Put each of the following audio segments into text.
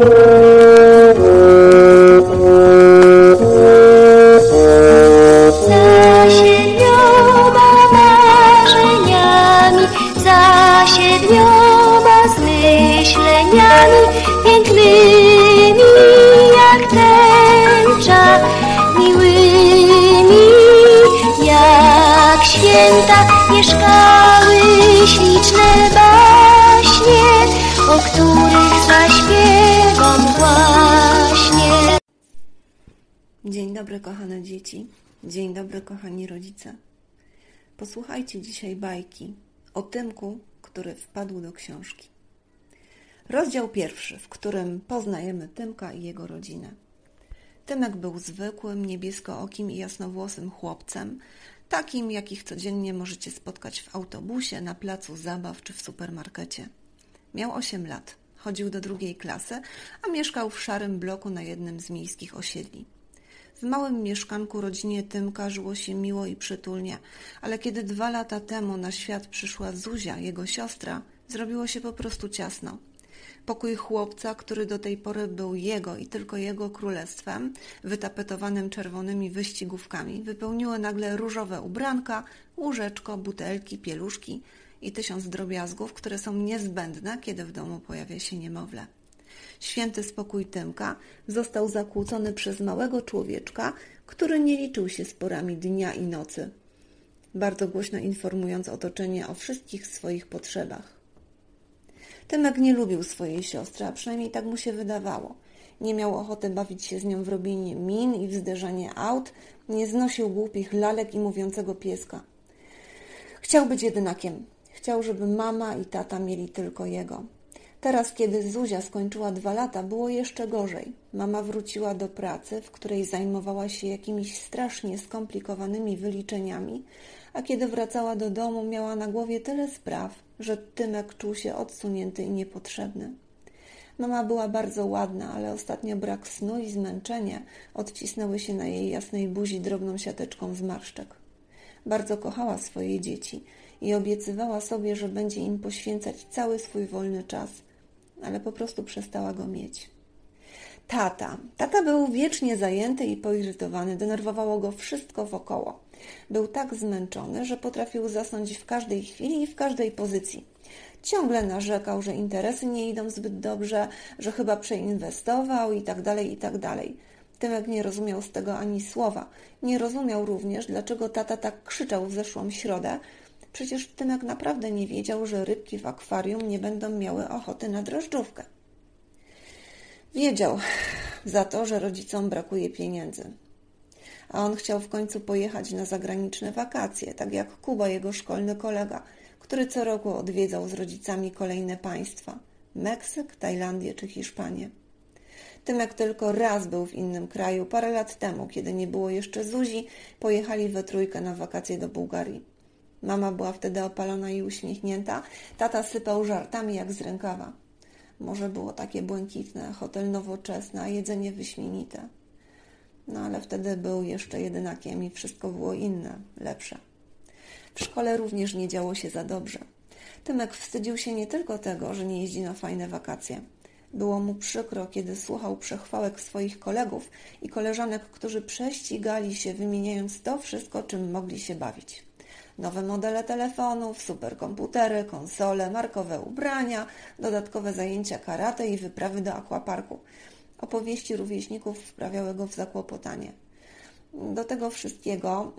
Za Posłuchajcie dzisiaj bajki o Tymku, który wpadł do książki. Rozdział pierwszy, w którym poznajemy Tymka i jego rodzinę. Tymek był zwykłym, niebieskookim i jasnowłosym chłopcem, takim, jakich codziennie możecie spotkać w autobusie, na placu zabaw czy w supermarkecie. Miał 8 lat, chodził do drugiej klasy, a mieszkał w szarym bloku na jednym z miejskich osiedli. W małym mieszkanku rodzinie Tymka żyło się miło i przytulnie, ale kiedy dwa lata temu na świat przyszła Zuzia, jego siostra, zrobiło się po prostu ciasno. Pokój chłopca, który do tej pory był jego i tylko jego królestwem, wytapetowanym czerwonymi wyścigówkami, wypełniły nagle różowe ubranka, łóżeczko, butelki, pieluszki i tysiąc drobiazgów, które są niezbędne, kiedy w domu pojawia się niemowlę. Święty spokój Tymka został zakłócony przez małego człowieczka, który nie liczył się z porami dnia i nocy, bardzo głośno informując otoczenie o wszystkich swoich potrzebach. Tymek nie lubił swojej siostry, a przynajmniej tak mu się wydawało. Nie miał ochoty bawić się z nią w robienie min i w zderzanie aut, nie znosił głupich lalek i mówiącego pieska. Chciał być jedynakiem. Chciał, żeby mama i tata mieli tylko jego. Teraz, kiedy Zuzia skończyła dwa lata, było jeszcze gorzej. Mama wróciła do pracy, w której zajmowała się jakimiś strasznie skomplikowanymi wyliczeniami, a kiedy wracała do domu, miała na głowie tyle spraw, że Tymek czuł się odsunięty i niepotrzebny. Mama była bardzo ładna, ale ostatnio brak snu i zmęczenie odcisnęły się na jej jasnej buzi drobną siateczką zmarszczek. Bardzo kochała swoje dzieci i obiecywała sobie, że będzie im poświęcać cały swój wolny czas, ale po prostu przestała go mieć. Tata. Tata był wiecznie zajęty i poirytowany, denerwowało go wszystko wokoło. Był tak zmęczony, że potrafił zasnąć w każdej chwili i w każdej pozycji. Ciągle narzekał, że interesy nie idą zbyt dobrze, że chyba przeinwestował i tak dalej, i tak dalej. Tymek nie rozumiał z tego ani słowa. Nie rozumiał również, dlaczego tata tak krzyczał w zeszłą środę. Przecież Tymek naprawdę nie wiedział, że rybki w akwarium nie będą miały ochoty na drożdżówkę. Wiedział za to, że rodzicom brakuje pieniędzy. A on chciał w końcu pojechać na zagraniczne wakacje, tak jak Kuba, jego szkolny kolega, który co roku odwiedzał z rodzicami kolejne państwa Meksyk, Tajlandię czy Hiszpanię. Tymek tylko raz był w innym kraju, parę lat temu, kiedy nie było jeszcze Zuzi, pojechali we trójkę na wakacje do Bułgarii. Mama była wtedy opalona i uśmiechnięta, tata sypał żartami jak z rękawa. Może było takie błękitne, hotel nowoczesne, a jedzenie wyśmienite. No ale wtedy był jeszcze jedynakiem i wszystko było inne, lepsze. W szkole również nie działo się za dobrze. Tymek wstydził się nie tylko tego, że nie jeździ na fajne wakacje. Było mu przykro, kiedy słuchał przechwałek swoich kolegów i koleżanek, którzy prześcigali się, wymieniając to wszystko, czym mogli się bawić. Nowe modele telefonów, superkomputery, konsole, markowe ubrania, dodatkowe zajęcia karate i wyprawy do aquaparku. Opowieści rówieśników wprawiały go w zakłopotanie. Do tego wszystkiego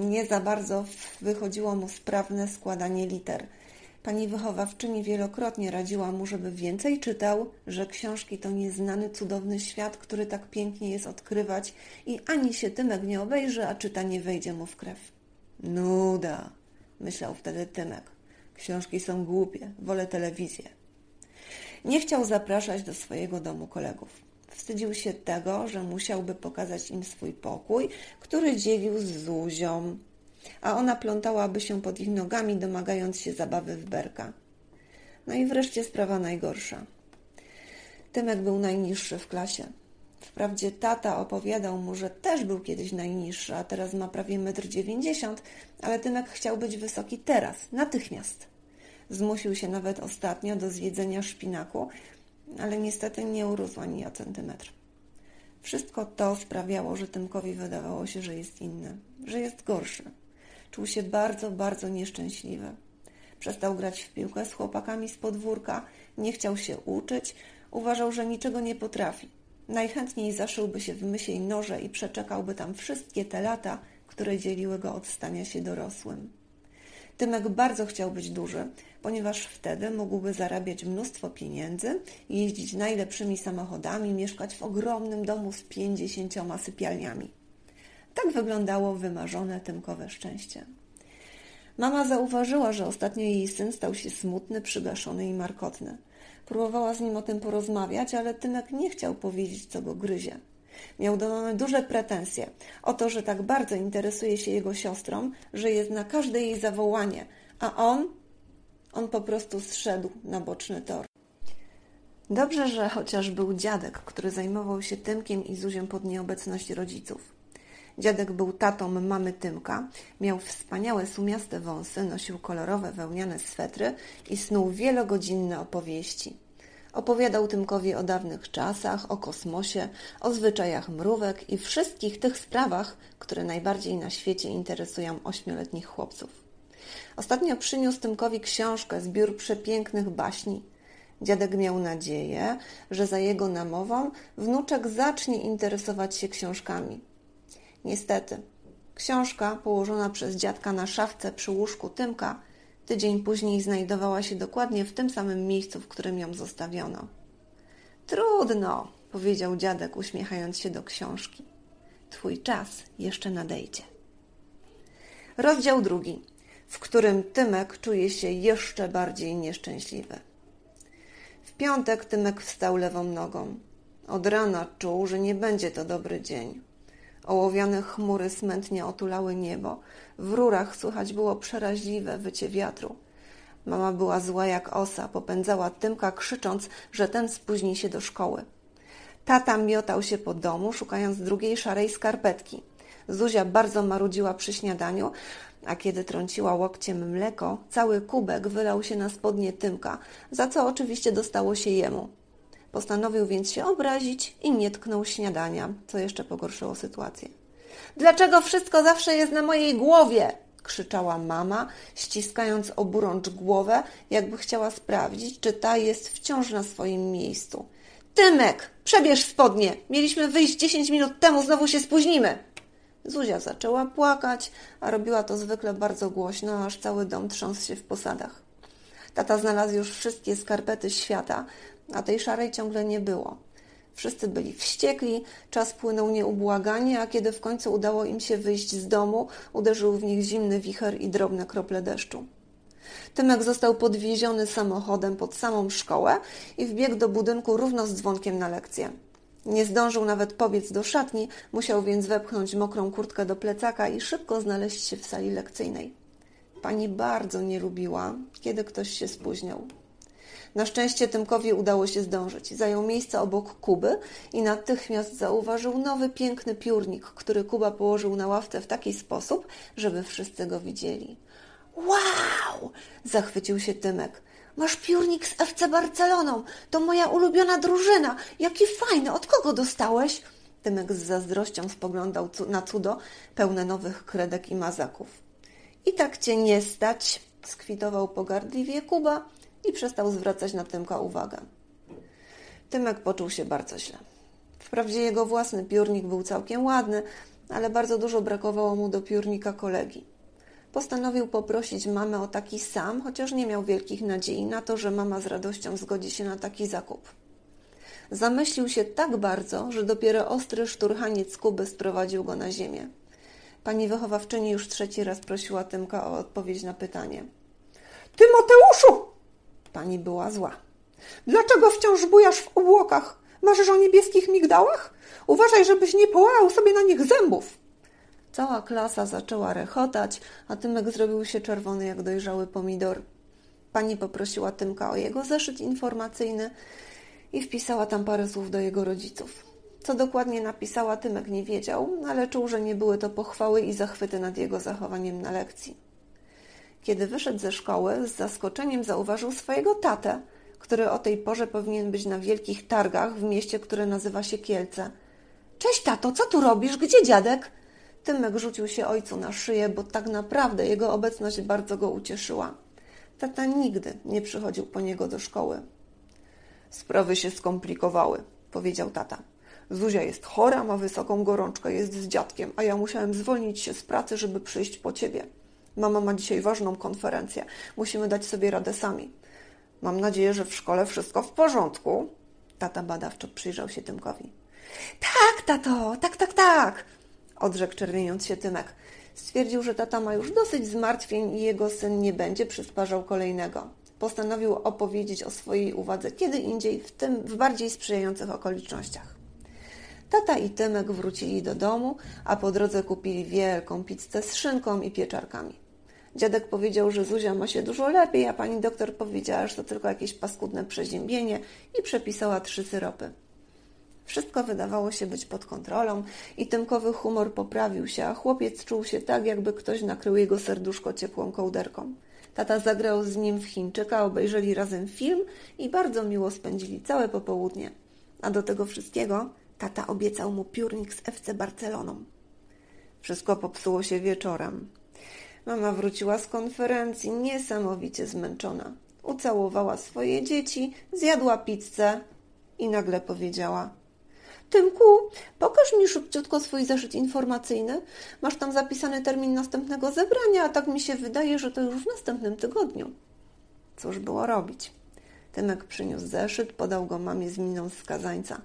nie za bardzo wychodziło mu sprawne składanie liter. Pani wychowawczyni wielokrotnie radziła mu, żeby więcej czytał, że książki to nieznany, cudowny świat, który tak pięknie jest odkrywać i ani się Tymek nie obejrzy, a czytanie wejdzie mu w krew. Nuda, myślał wtedy Tymek. Książki są głupie, wolę telewizję. Nie chciał zapraszać do swojego domu kolegów. Wstydził się tego, że musiałby pokazać im swój pokój, który dzielił z Zuzią, a ona plątałaby się pod ich nogami, domagając się zabawy w berka. No i wreszcie sprawa najgorsza. Tymek był najniższy w klasie. Wprawdzie tata opowiadał mu, że też był kiedyś najniższy, a teraz ma prawie 1,90 m, ale Tymek chciał być wysoki teraz, natychmiast. Zmusił się nawet ostatnio do zjedzenia szpinaku, ale niestety nie urósł ani o centymetr. Wszystko to sprawiało, że Tymkowi wydawało się, że jest inny, że jest gorszy. Czuł się bardzo, bardzo nieszczęśliwy. Przestał grać w piłkę z chłopakami z podwórka, nie chciał się uczyć, uważał, że niczego nie potrafi. Najchętniej zaszyłby się w mysiej noże i przeczekałby tam wszystkie te lata, które dzieliły go od stania się dorosłym. Tymek bardzo chciał być duży, ponieważ wtedy mógłby zarabiać mnóstwo pieniędzy, jeździć najlepszymi samochodami, mieszkać w ogromnym domu z pięćdziesięcioma sypialniami. Tak wyglądało wymarzone Tymkowe szczęście. Mama zauważyła, że ostatnio jej syn stał się smutny, przygaszony i markotny. Próbowała z nim o tym porozmawiać, ale Tymek nie chciał powiedzieć, co go gryzie. Miał do mamy duże pretensje o to, że tak bardzo interesuje się jego siostrą, że jest na każde jej zawołanie, a on, on po prostu zszedł na boczny tor. Dobrze, że chociaż był dziadek, który zajmował się Tymkiem i Zuziem pod nieobecność rodziców. Dziadek był tatą mamy Tymka, miał wspaniałe sumiaste wąsy, nosił kolorowe wełniane swetry i snuł wielogodzinne opowieści. Opowiadał Tymkowi o dawnych czasach, o kosmosie, o zwyczajach mrówek i wszystkich tych sprawach, które najbardziej na świecie interesują ośmioletnich chłopców. Ostatnio przyniósł Tymkowi książkę, zbiór przepięknych baśni. Dziadek miał nadzieję, że za jego namową wnuczek zacznie interesować się książkami. Niestety, książka położona przez dziadka na szafce przy łóżku Tymka tydzień później znajdowała się dokładnie w tym samym miejscu, w którym ją zostawiono. Trudno, powiedział dziadek, uśmiechając się do książki. Twój czas jeszcze nadejdzie. Rozdział drugi, w którym Tymek czuje się jeszcze bardziej nieszczęśliwy. W piątek Tymek wstał lewą nogą. Od rana czuł, że nie będzie to dobry dzień. Ołowiane chmury smętnie otulały niebo. W rurach słychać było przeraźliwe wycie wiatru. Mama była zła jak osa, popędzała Tymka krzycząc, że ten spóźni się do szkoły. Tata miotał się po domu, szukając drugiej szarej skarpetki. Zuzia bardzo marudziła przy śniadaniu, a kiedy trąciła łokciem mleko, cały kubek wylał się na spodnie Tymka, za co oczywiście dostało się jemu. Postanowił więc się obrazić i nie tknął śniadania, co jeszcze pogorszyło sytuację. Dlaczego wszystko zawsze jest na mojej głowie? krzyczała mama, ściskając oburącz głowę, jakby chciała sprawdzić, czy ta jest wciąż na swoim miejscu. Tymek, przebierz spodnie! Mieliśmy wyjść dziesięć minut temu, znowu się spóźnimy! Zuzia zaczęła płakać, a robiła to zwykle bardzo głośno, aż cały dom trząsł się w posadach. Tata znalazł już wszystkie skarpety świata, a tej szarej ciągle nie było. Wszyscy byli wściekli, czas płynął nieubłaganie, a kiedy w końcu udało im się wyjść z domu, uderzył w nich zimny wicher i drobne krople deszczu. Tymek został podwieziony samochodem pod samą szkołę i wbiegł do budynku równo z dzwonkiem na lekcję. Nie zdążył nawet pobiec do szatni, musiał więc wepchnąć mokrą kurtkę do plecaka i szybko znaleźć się w sali lekcyjnej. Pani bardzo nie lubiła, kiedy ktoś się spóźniał. Na szczęście Tymkowi udało się zdążyć. Zajął miejsce obok Kuby i natychmiast zauważył nowy, piękny piórnik, który Kuba położył na ławce w taki sposób, żeby wszyscy go widzieli. Wow! zachwycił się Tymek. Masz piórnik z FC Barceloną. To moja ulubiona drużyna. Jaki fajny. Od kogo dostałeś? Tymek z zazdrością spoglądał na cudo pełne nowych kredek i mazaków. I tak cię nie stać, skwitował pogardliwie Kuba i przestał zwracać na Tymka uwagę. Tymek poczuł się bardzo źle. Wprawdzie jego własny piórnik był całkiem ładny, ale bardzo dużo brakowało mu do piórnika kolegi. Postanowił poprosić mamę o taki sam, chociaż nie miał wielkich nadziei na to, że mama z radością zgodzi się na taki zakup. Zamyślił się tak bardzo, że dopiero ostry szturchaniec Kuby sprowadził go na ziemię. Pani wychowawczyni już trzeci raz prosiła Tymka o odpowiedź na pytanie. Tymoteuszu! Pani była zła. Dlaczego wciąż bujasz w obłokach? Marzysz o niebieskich migdałach? Uważaj, żebyś nie połamał sobie na nich zębów. Cała klasa zaczęła rechotać, a Tymek zrobił się czerwony jak dojrzały pomidor. Pani poprosiła Tymka o jego zeszyt informacyjny i wpisała tam parę słów do jego rodziców. Co dokładnie napisała, Tymek nie wiedział, ale czuł, że nie były to pochwały i zachwyty nad jego zachowaniem na lekcji. Kiedy wyszedł ze szkoły, z zaskoczeniem zauważył swojego tatę, który o tej porze powinien być na wielkich targach w mieście, które nazywa się Kielce. Cześć, tato, co tu robisz? Gdzie dziadek? Tymek rzucił się ojcu na szyję, bo tak naprawdę jego obecność bardzo go ucieszyła. Tata nigdy nie przychodził po niego do szkoły. Sprawy się skomplikowały, powiedział tata. Zuzia jest chora, ma wysoką gorączkę, jest z dziadkiem, a ja musiałem zwolnić się z pracy, żeby przyjść po ciebie. Mama ma dzisiaj ważną konferencję. Musimy dać sobie radę sami. Mam nadzieję, że w szkole wszystko w porządku. Tata badawczo przyjrzał się Tymkowi. Tak, tato, tak, tak, tak, odrzekł czerwieniąc się Tymek. Stwierdził, że tata ma już dosyć zmartwień i jego syn nie będzie przysparzał kolejnego. Postanowił opowiedzieć o swojej uwadze kiedy indziej, w tym w bardziej sprzyjających okolicznościach. Tata i Tymek wrócili do domu, a po drodze kupili wielką pizzę z szynką i pieczarkami. Dziadek powiedział, że Zuzia ma się dużo lepiej, a pani doktor powiedziała, że to tylko jakieś paskudne przeziębienie i przepisała trzy syropy. Wszystko wydawało się być pod kontrolą i Tymkowy humor poprawił się, a chłopiec czuł się tak, jakby ktoś nakrył jego serduszko ciepłą kołderką. Tata zagrał z nim w Chińczyka, obejrzeli razem film i bardzo miło spędzili całe popołudnie. A do tego wszystkiego tata obiecał mu piórnik z FC Barceloną. Wszystko popsuło się wieczorem. Mama wróciła z konferencji niesamowicie zmęczona. Ucałowała swoje dzieci, zjadła pizzę i nagle powiedziała: Tymku, pokaż mi szybciutko swój zeszyt informacyjny. Masz tam zapisany termin następnego zebrania, a tak mi się wydaje, że to już w następnym tygodniu. Cóż było robić? Tymek przyniósł zeszyt, podał go mamie z miną skazańca.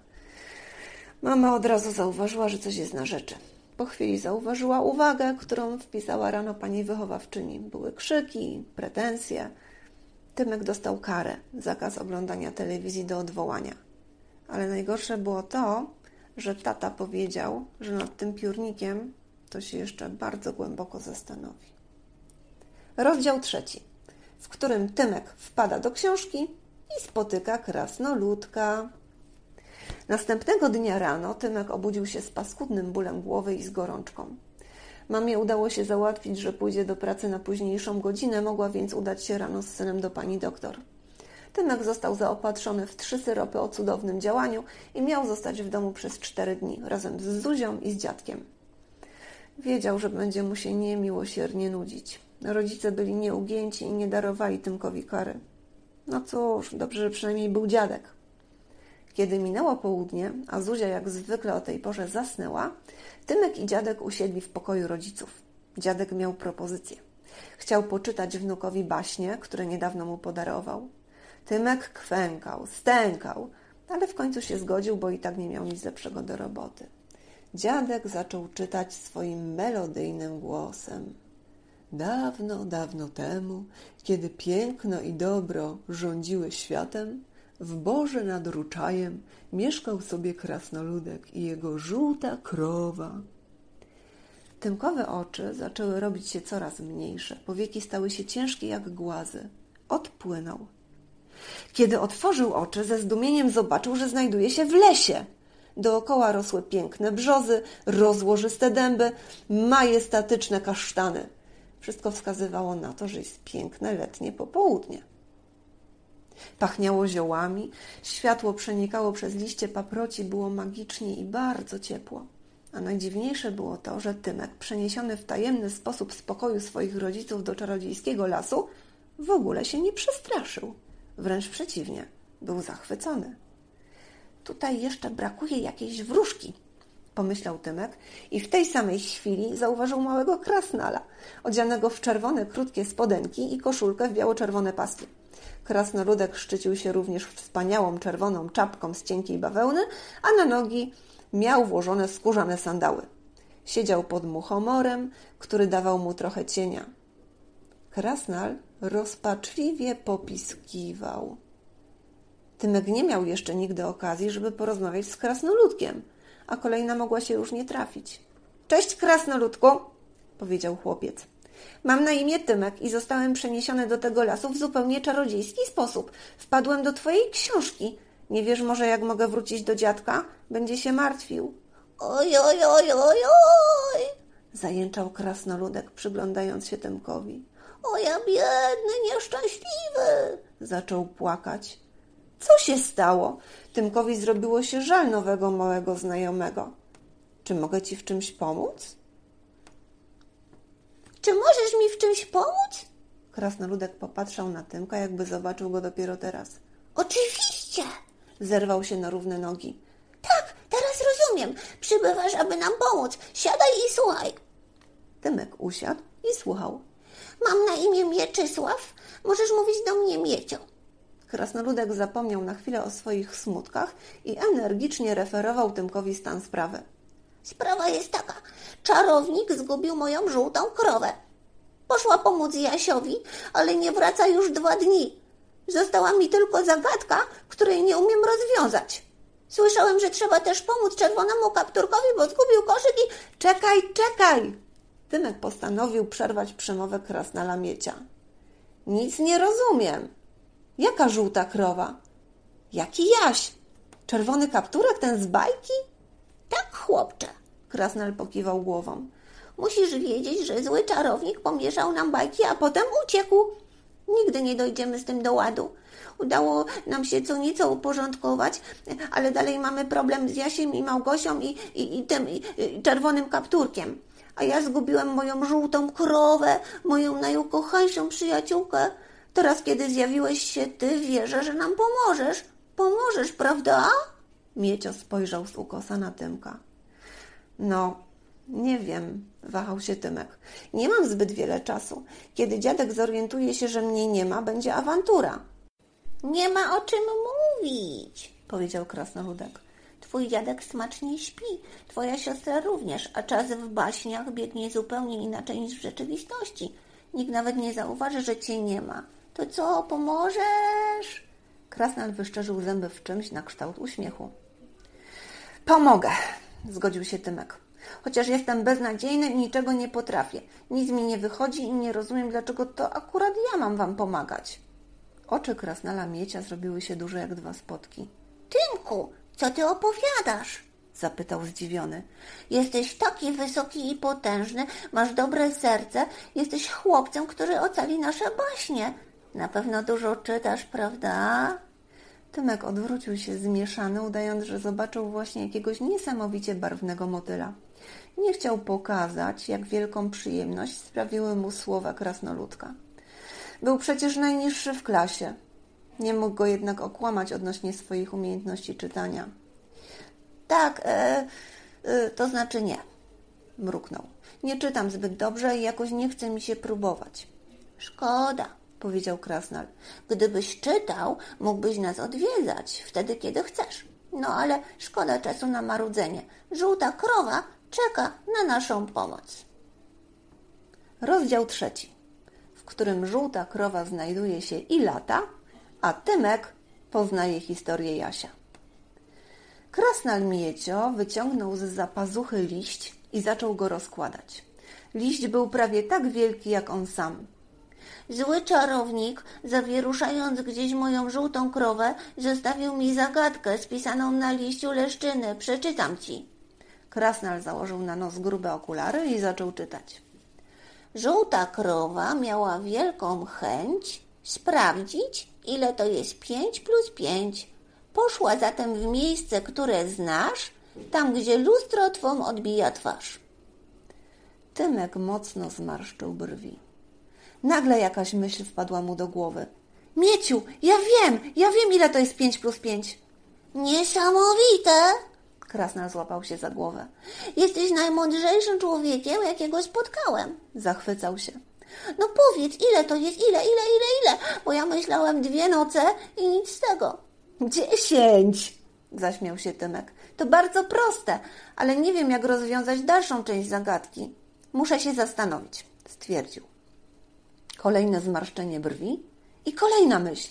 Mama od razu zauważyła, że coś jest na rzeczy. Po chwili zauważyła uwagę, którą wpisała rano pani wychowawczyni. Były krzyki, pretensje. Tymek dostał karę, zakaz oglądania telewizji do odwołania. Ale najgorsze było to, że tata powiedział, że nad tym piórnikiem to się jeszcze bardzo głęboko zastanowi. Rozdział trzeci, w którym Tymek wpada do książki i spotyka krasnoludka. Następnego dnia rano Tymek obudził się z paskudnym bólem głowy i z gorączką. Mamie udało się załatwić, że pójdzie do pracy na późniejszą godzinę, mogła więc udać się rano z synem do pani doktor. Tymek został zaopatrzony w trzy syropy o cudownym działaniu i miał zostać w domu przez cztery dni, razem z Zuzią i z dziadkiem. Wiedział, że będzie mu się niemiłosiernie nudzić. Rodzice byli nieugięci i nie darowali Tymkowi kary. No cóż, dobrze, że przynajmniej był dziadek. Kiedy minęło południe, a Zuzia jak zwykle o tej porze zasnęła, Tymek i dziadek usiedli w pokoju rodziców. Dziadek miał propozycję. Chciał poczytać wnukowi baśnie, które niedawno mu podarował. Tymek kwękał, stękał, ale w końcu się zgodził, bo i tak nie miał nic lepszego do roboty. Dziadek zaczął czytać swoim melodyjnym głosem. Dawno, dawno temu, kiedy piękno i dobro rządziły światem, w Boże nad Ruczajem mieszkał sobie krasnoludek i jego żółta krowa. Tymkowe oczy zaczęły robić się coraz mniejsze, powieki stały się ciężkie jak głazy. Odpłynął. Kiedy otworzył oczy, ze zdumieniem zobaczył, że znajduje się w lesie. Dookoła rosły piękne brzozy, rozłożyste dęby, majestatyczne kasztany. Wszystko wskazywało na to, że jest piękne letnie popołudnie. Pachniało ziołami, światło przenikało przez liście paproci, było magicznie i bardzo ciepło. A najdziwniejsze było to, że Tymek, przeniesiony w tajemny sposób z pokoju swoich rodziców do czarodziejskiego lasu, w ogóle się nie przestraszył. Wręcz przeciwnie, był zachwycony. Tutaj jeszcze brakuje jakiejś wróżki, pomyślał Tymek i w tej samej chwili zauważył małego krasnala, odzianego w czerwone krótkie spodenki i koszulkę w biało-czerwone paski. Krasnoludek szczycił się również wspaniałą czerwoną czapką z cienkiej bawełny, a na nogi miał włożone skórzane sandały. Siedział pod muchomorem, który dawał mu trochę cienia. Krasnal rozpaczliwie popiskiwał. Tymek nie miał jeszcze nigdy okazji, żeby porozmawiać z krasnoludkiem, a kolejna mogła się już nie trafić. Cześć, krasnoludku, powiedział chłopiec. Mam na imię Tymek i zostałem przeniesiony do tego lasu w zupełnie czarodziejski sposób. Wpadłem do twojej książki. Nie wiesz może, jak mogę wrócić do dziadka? Będzie się martwił. Oj, oj, oj, oj, oj! Zajęczał krasnoludek, przyglądając się Tymkowi. O ja biedny, nieszczęśliwy! Zaczął płakać. Co się stało? Tymkowi zrobiło się żal nowego małego znajomego. Czy mogę ci w czymś pomóc? Czy możesz mi w czymś pomóc? Krasnoludek popatrzał na Tymka, jakby zobaczył go dopiero teraz. Oczywiście. Zerwał się na równe nogi. Tak, teraz rozumiem. Przybywasz, aby nam pomóc. Siadaj i słuchaj. Tymek usiadł i słuchał. Mam na imię Mieczysław. Możesz mówić do mnie Miecio. Krasnoludek zapomniał na chwilę o swoich smutkach i energicznie referował Tymkowi stan sprawy. Sprawa jest taka. Czarownik zgubił moją żółtą krowę. Poszła pomóc Jasiowi, ale nie wraca już dwa dni. Została mi tylko zagadka, której nie umiem rozwiązać. Słyszałem, że trzeba też pomóc czerwonemu kapturkowi, bo zgubił koszyk i... Czekaj, czekaj! Tymek postanowił przerwać przemowę krasnala miecia. Nic nie rozumiem. Jaka żółta krowa? Jaki Jaś? Czerwony kapturek, ten z bajki? Tak, chłopcze. Krasnal pokiwał głową. Musisz wiedzieć, że zły czarownik pomieszał nam bajki, a potem uciekł. Nigdy nie dojdziemy z tym do ładu. Udało nam się co nieco uporządkować, ale dalej mamy problem z Jasiem i Małgosią i, i, i tym i, i czerwonym kapturkiem. A ja zgubiłem moją żółtą krowę, moją najukochańszą przyjaciółkę. Teraz, kiedy zjawiłeś się ty, wierzę, że nam pomożesz. Pomożesz, prawda? Miecio spojrzał z ukosa na Tymka. No, nie wiem, wahał się Tymek. Nie mam zbyt wiele czasu. Kiedy dziadek zorientuje się, że mnie nie ma, będzie awantura. Nie ma o czym mówić, powiedział krasnoludek. Twój dziadek smacznie śpi, twoja siostra również, a czas w baśniach biegnie zupełnie inaczej niż w rzeczywistości. Nikt nawet nie zauważy, że cię nie ma. To co, pomożesz? Krasnal wyszczerzył zęby w czymś na kształt uśmiechu. Pomogę, zgodził się Tymek. Chociaż jestem beznadziejny i niczego nie potrafię. Nic mi nie wychodzi i nie rozumiem, dlaczego to akurat ja mam wam pomagać. Oczy krasnala miecia zrobiły się duże jak dwa spotki. Tymku, co ty opowiadasz? Zapytał zdziwiony. Jesteś taki wysoki i potężny, masz dobre serce, jesteś chłopcem, który ocali nasze baśnie. Na pewno dużo czytasz, prawda? Tymek odwrócił się zmieszany, udając, że zobaczył właśnie jakiegoś niesamowicie barwnego motyla. Nie chciał pokazać, jak wielką przyjemność sprawiły mu słowa krasnoludka. Był przecież najniższy w klasie. Nie mógł go jednak okłamać odnośnie swoich umiejętności czytania. Tak, e, e, to znaczy nie. Mruknął. Nie czytam zbyt dobrze i jakoś nie chce mi się próbować. Szkoda, powiedział Krasnal. Gdybyś czytał, mógłbyś nas odwiedzać wtedy, kiedy chcesz. No ale szkoda czasu na marudzenie. Żółta krowa czeka na naszą pomoc. Rozdział trzeci, w którym żółta krowa znajduje się i lata, a Tymek poznaje historię Jasia. Krasnal Miecio wyciągnął z zapazuchy liść i zaczął go rozkładać. Liść był prawie tak wielki jak on sam. Zły czarownik, zawieruszając gdzieś moją żółtą krowę, zostawił mi zagadkę spisaną na liściu leszczyny. Przeczytam ci. Krasnal założył na nos grube okulary i zaczął czytać. Żółta krowa miała wielką chęć sprawdzić, ile to jest pięć plus pięć. Poszła zatem w miejsce, które znasz, tam gdzie lustro twą odbija twarz. Tymek mocno zmarszczył brwi. Nagle jakaś myśl wpadła mu do głowy. Mieciu, ja wiem, ja wiem, ile to jest pięć plus pięć. Niesamowite! Krasnal złapał się za głowę. Jesteś najmądrzejszym człowiekiem, jakiego spotkałem. Zachwycał się. No powiedz, ile to jest, ile, ile, ile, ile? Bo ja myślałem dwie noce i nic z tego. Dziesięć! Zaśmiał się Tymek. To bardzo proste, ale nie wiem, jak rozwiązać dalszą część zagadki. Muszę się zastanowić, stwierdził. Kolejne zmarszczenie brwi i kolejna myśl.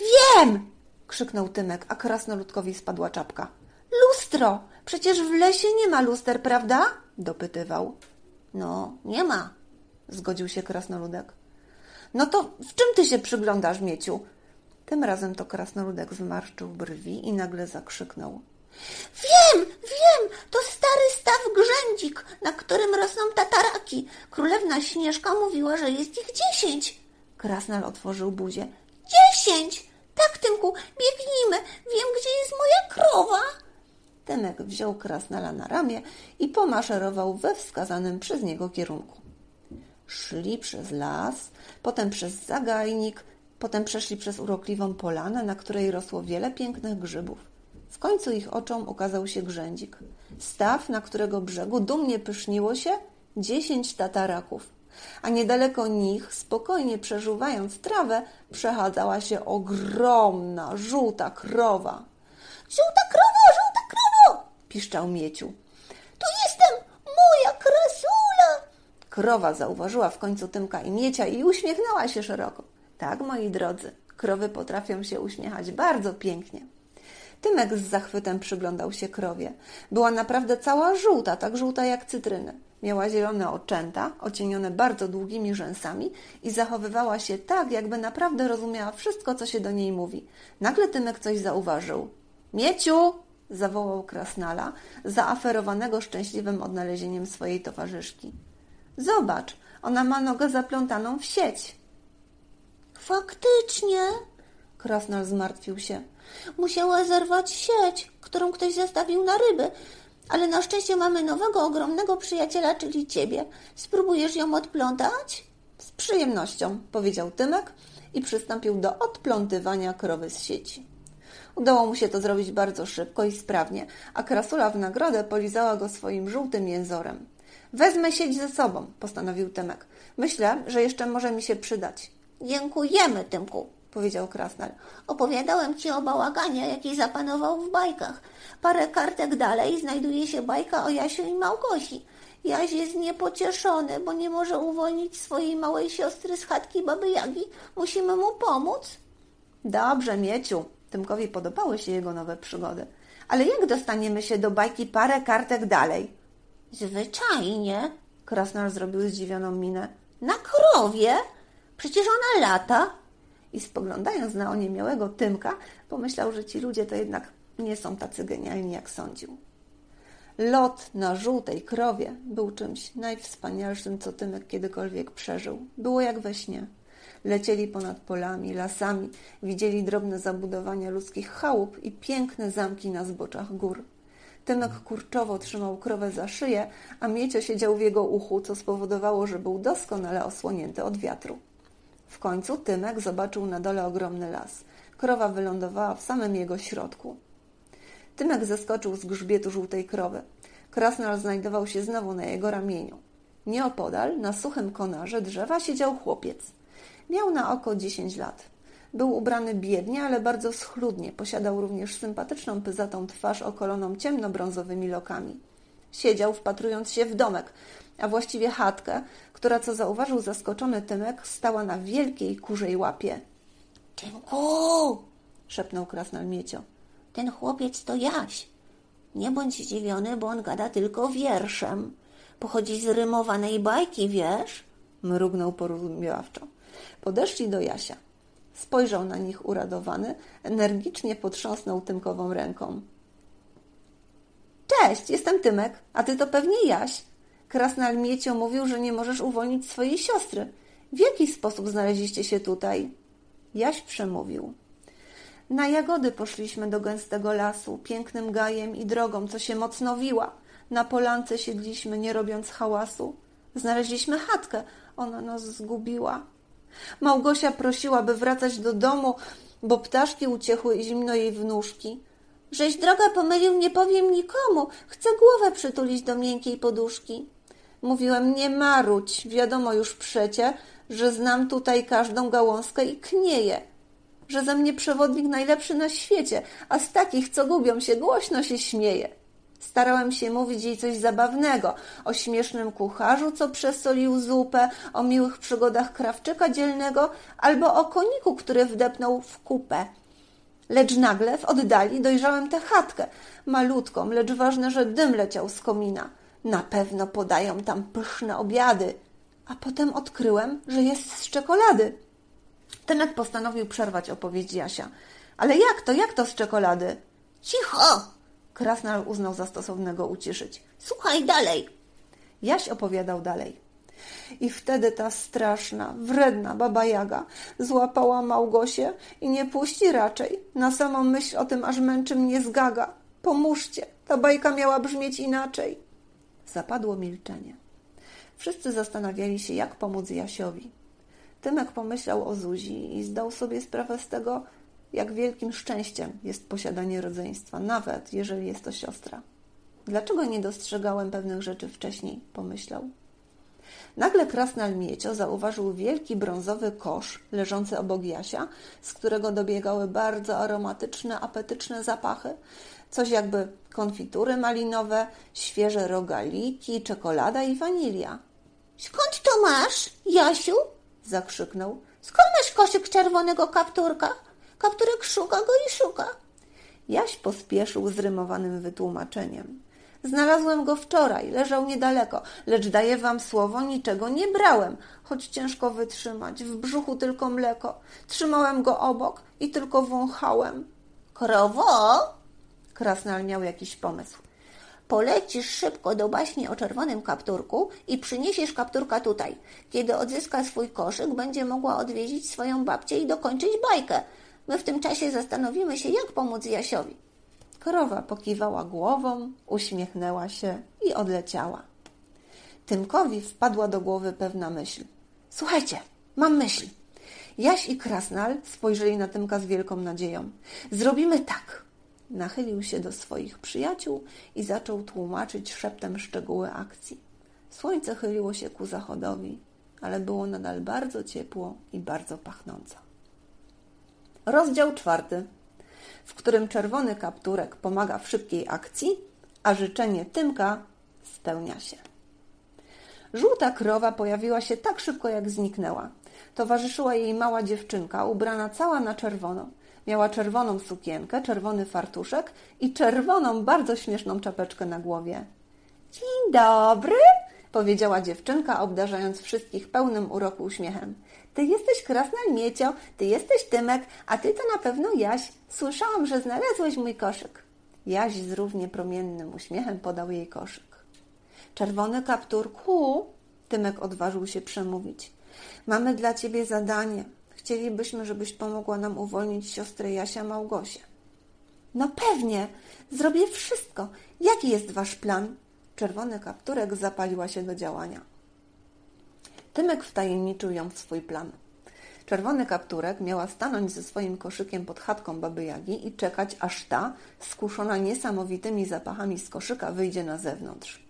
Wiem! krzyknął Tymek, a krasnoludkowi spadła czapka. Lustro! Przecież w lesie nie ma luster, prawda? dopytywał. No, nie ma, zgodził się krasnoludek. No to w czym ty się przyglądasz, Mieciu? Tym razem to krasnoludek zmarszczył brwi i nagle zakrzyknął. Wiem, wiem, to stary staw grzędzik, na którym rosną tataraki. Królewna Śnieżka mówiła, że jest ich dziesięć. Krasnal otworzył buzię. Dziesięć! Tak, Tymku, biegnijmy. Wiem, gdzie jest moja krowa. Tymek wziął Krasnala na ramię i pomaszerował we wskazanym przez niego kierunku. Szli przez las, potem przez zagajnik, potem przeszli przez urokliwą polanę, na której rosło wiele pięknych grzybów. W końcu ich oczom ukazał się grzędzik. Staw, na którego brzegu dumnie pyszniło się dziesięć tataraków, a niedaleko nich, spokojnie przeżuwając trawę, przechadzała się ogromna, żółta krowa. Żółta krowo, żółta krowo! piszczał Mieciu. Tu jestem, moja krasula! Krowa zauważyła w końcu Tymka i Miecia i uśmiechnęła się szeroko. Tak, moi drodzy, krowy potrafią się uśmiechać bardzo pięknie. Tymek z zachwytem przyglądał się krowie. Była naprawdę cała żółta, tak żółta jak cytryny. Miała zielone oczęta, ocienione bardzo długimi rzęsami i zachowywała się tak, jakby naprawdę rozumiała wszystko, co się do niej mówi. Nagle Tymek coś zauważył. Mieciu! zawołał Krasnala, zaaferowanego szczęśliwym odnalezieniem swojej towarzyszki. Zobacz, ona ma nogę zaplątaną w sieć. Faktycznie, Krasnal zmartwił się. Musiała zerwać sieć, którą ktoś zastawił na ryby, ale na szczęście mamy nowego, ogromnego przyjaciela, czyli ciebie. Spróbujesz ją odplątać? Z przyjemnością, powiedział Tymek i przystąpił do odplątywania krowy z sieci. Udało mu się to zrobić bardzo szybko i sprawnie, a krasula w nagrodę polizała go swoim żółtym jęzorem. Wezmę sieć ze sobą, postanowił Tymek. Myślę, że jeszcze może mi się przydać. Dziękujemy, Tymku, powiedział Krasnal. Opowiadałem ci o bałaganie, jaki zapanował w bajkach. Parę kartek dalej znajduje się bajka o Jasiu i Małgosi. Jaś jest niepocieszony, bo nie może uwolnić swojej małej siostry z chatki Baby Jagi. Musimy mu pomóc. Dobrze, Mieciu. Tymkowi podobały się jego nowe przygody. Ale jak dostaniemy się do bajki parę kartek dalej? Zwyczajnie. Krasnal zrobił zdziwioną minę. Na krowie? Przecież ona lata. I spoglądając na oniemiałego Tymka, pomyślał, że ci ludzie to jednak nie są tacy genialni, jak sądził. Lot na żółtej krowie był czymś najwspanialszym, co Tymek kiedykolwiek przeżył. Było jak we śnie. Lecieli ponad polami, lasami, widzieli drobne zabudowania ludzkich chałup i piękne zamki na zboczach gór. Tymek kurczowo trzymał krowę za szyję, a Miecio siedział w jego uchu, co spowodowało, że był doskonale osłonięty od wiatru. W końcu Tymek zobaczył na dole ogromny las. Krowa wylądowała w samym jego środku. Tymek zeskoczył z grzbietu żółtej krowy. Krasnal znajdował się znowu na jego ramieniu. Nieopodal, na suchym konarze drzewa, siedział chłopiec. Miał na oko dziesięć lat. Był ubrany biednie, ale bardzo schludnie. Posiadał również sympatyczną, pyzatą twarz okoloną ciemnobrązowymi lokami. Siedział, wpatrując się w domek, a właściwie chatkę, która, co zauważył zaskoczony Tymek, stała na wielkiej kurzej łapie. – Tymku! – szepnął krasnal Miecio. – Ten chłopiec to Jaś. Nie bądź zdziwiony, bo on gada tylko wierszem. Pochodzi z rymowanej bajki, wiesz? – mrugnął porozumiewawczo. Podeszli do Jasia. Spojrzał na nich uradowany, energicznie potrząsnął Tymkową ręką. Cześć, jestem Tymek, a ty to pewnie Jaś. Krasnal Miecio mówił, że nie możesz uwolnić swojej siostry. W jaki sposób znaleźliście się tutaj? Jaś przemówił. Na jagody poszliśmy do gęstego lasu, pięknym gajem i drogą, co się mocno wiła. Na polance siedliśmy, nie robiąc hałasu. Znaleźliśmy chatkę, ona nas zgubiła. Małgosia prosiła, by wracać do domu, bo ptaszki uciechły i zimno jej w nóżki. Żeś droga pomylił, nie powiem nikomu. Chcę głowę przytulić do miękkiej poduszki. Mówiłem, nie maruć, wiadomo już przecie, że znam tutaj każdą gałązkę i knieję, że ze mnie przewodnik najlepszy na świecie, a z takich, co gubią się, głośno się śmieje. Starałem się mówić jej coś zabawnego, o śmiesznym kucharzu, co przesolił zupę, o miłych przygodach krawczyka dzielnego, albo o koniku, który wdepnął w kupę. Lecz nagle w oddali dojrzałem tę chatkę, malutką, lecz ważne, że dym leciał z komina. Na pewno podają tam pyszne obiady. A potem odkryłem, że jest z czekolady. Tenet postanowił przerwać opowieść Jasia. Ale jak to, jak to z czekolady? Cicho! Krasnal uznał za stosownego uciszyć. Słuchaj dalej. Jaś opowiadał dalej. I wtedy ta straszna, wredna baba Jaga złapała Małgosię i nie puści raczej. Na samą myśl o tym aż męczy mnie zgaga. Pomóżcie, ta bajka miała brzmieć inaczej. Zapadło milczenie. Wszyscy zastanawiali się, jak pomóc Jasiowi. Tymek pomyślał o Zuzi i zdał sobie sprawę z tego, jak wielkim szczęściem jest posiadanie rodzeństwa, nawet jeżeli jest to siostra. Dlaczego nie dostrzegałem pewnych rzeczy wcześniej? pomyślał. Nagle krasnal Miecio zauważył wielki brązowy kosz leżący obok Jasia, z którego dobiegały bardzo aromatyczne, apetyczne zapachy. Coś jakby konfitury malinowe, świeże rogaliki, czekolada i wanilia. Skąd to masz, Jasiu? zakrzyknął. Skąd masz koszyk czerwonego kapturka? Kapturek szuka go i szuka. Jaś pospieszył z rymowanym wytłumaczeniem. Znalazłem go wczoraj, leżał niedaleko, lecz daję wam słowo, niczego nie brałem, choć ciężko wytrzymać, w brzuchu tylko mleko. Trzymałem go obok i tylko wąchałem. Krowo? Krasnal miał jakiś pomysł. Polecisz szybko do baśni o czerwonym kapturku i przyniesiesz kapturka tutaj. Kiedy odzyska swój koszyk, będzie mogła odwiedzić swoją babcię i dokończyć bajkę. My w tym czasie zastanowimy się, jak pomóc Jasiowi. Krowa pokiwała głową, uśmiechnęła się i odleciała. Tymkowi wpadła do głowy pewna myśl. Słuchajcie, mam myśl. Jaś i Krasnal spojrzeli na Tymka z wielką nadzieją. Zrobimy tak. Nachylił się do swoich przyjaciół i zaczął tłumaczyć szeptem szczegóły akcji. Słońce chyliło się ku zachodowi, ale było nadal bardzo ciepło i bardzo pachnąco. Rozdział czwarty w którym czerwony kapturek pomaga w szybkiej akcji, a życzenie Tymka spełnia się. Żółta krowa pojawiła się tak szybko, jak zniknęła. Towarzyszyła jej mała dziewczynka, ubrana cała na czerwono. Miała czerwoną sukienkę, czerwony fartuszek i czerwoną, bardzo śmieszną czapeczkę na głowie. Dzień dobry, powiedziała dziewczynka, obdarzając wszystkich pełnym uroku uśmiechem. Ty jesteś krasnal Miecio, ty jesteś Tymek, a ty to na pewno Jaś. Słyszałam, że znalazłeś mój koszyk. Jaś z równie promiennym uśmiechem podał jej koszyk. Czerwony kapturku, Tymek odważył się przemówić. Mamy dla ciebie zadanie. Chcielibyśmy, żebyś pomogła nam uwolnić siostrę Jasia Małgosię. No pewnie, zrobię wszystko. Jaki jest wasz plan? Czerwony kapturek zapaliła się do działania. Tymek wtajemniczył ją w swój plan. Czerwony kapturek miała stanąć ze swoim koszykiem pod chatką baby Jagi i czekać, aż ta, skuszona niesamowitymi zapachami z koszyka, wyjdzie na zewnątrz.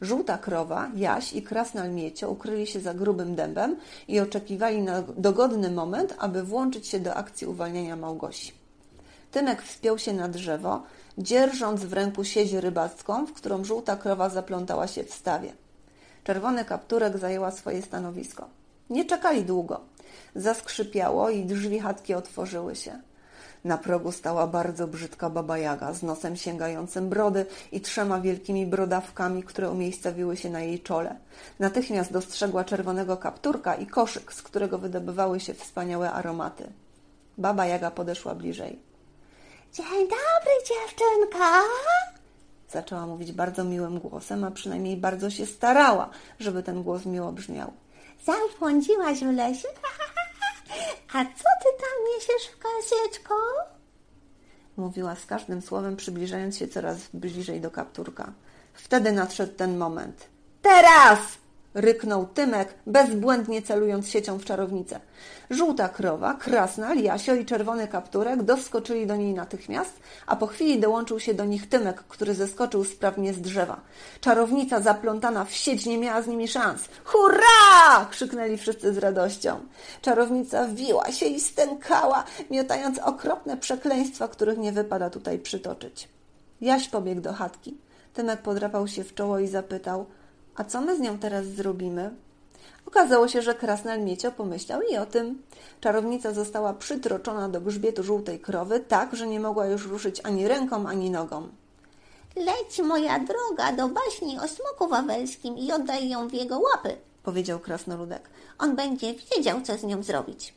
Żółta krowa, Jaś i krasnal Miecio ukryli się za grubym dębem i oczekiwali na dogodny moment, aby włączyć się do akcji uwalniania Małgosi. Tymek wspiął się na drzewo, dzierżąc w ręku sieć rybacką, w którą żółta krowa zaplątała się w stawie. Czerwony kapturek zajęła swoje stanowisko. Nie czekali długo. Zaskrzypiało i drzwi chatki otworzyły się. Na progu stała bardzo brzydka baba Jaga z nosem sięgającym brody i trzema wielkimi brodawkami, które umiejscowiły się na jej czole. Natychmiast dostrzegła czerwonego kapturka i koszyk, z którego wydobywały się wspaniałe aromaty. Baba Jaga podeszła bliżej. Dzień dobry, dziewczynka! Zaczęła mówić bardzo miłym głosem, a przynajmniej bardzo się starała, żeby ten głos miło brzmiał. Zabłądziłaś w lesie? A co ty tam niesiesz w kasieczko? Mówiła z każdym słowem, przybliżając się coraz bliżej do kapturka. Wtedy nadszedł ten moment. Teraz! Ryknął Tymek, bezbłędnie celując siecią w czarownicę. Żółta krowa, krasna, Jasio i czerwony kapturek doskoczyli do niej natychmiast, a po chwili dołączył się do nich Tymek, który zeskoczył sprawnie z drzewa. Czarownica zaplątana w sieć nie miała z nimi szans. Hurra! krzyknęli wszyscy z radością. Czarownica wiła się i stękała, miotając okropne przekleństwa, których nie wypada tutaj przytoczyć. Jaś pobiegł do chatki. Tymek podrapał się w czoło i zapytał – a co my z nią teraz zrobimy? Okazało się, że Krasnal Miecio pomyślał i o tym. Czarownica została przytroczona do grzbietu żółtej krowy, tak, że nie mogła już ruszyć ani ręką, ani nogą. Leć, moja droga, do baśni o smoku wawelskim i oddaj ją w jego łapy, powiedział krasnoludek. On będzie wiedział, co z nią zrobić.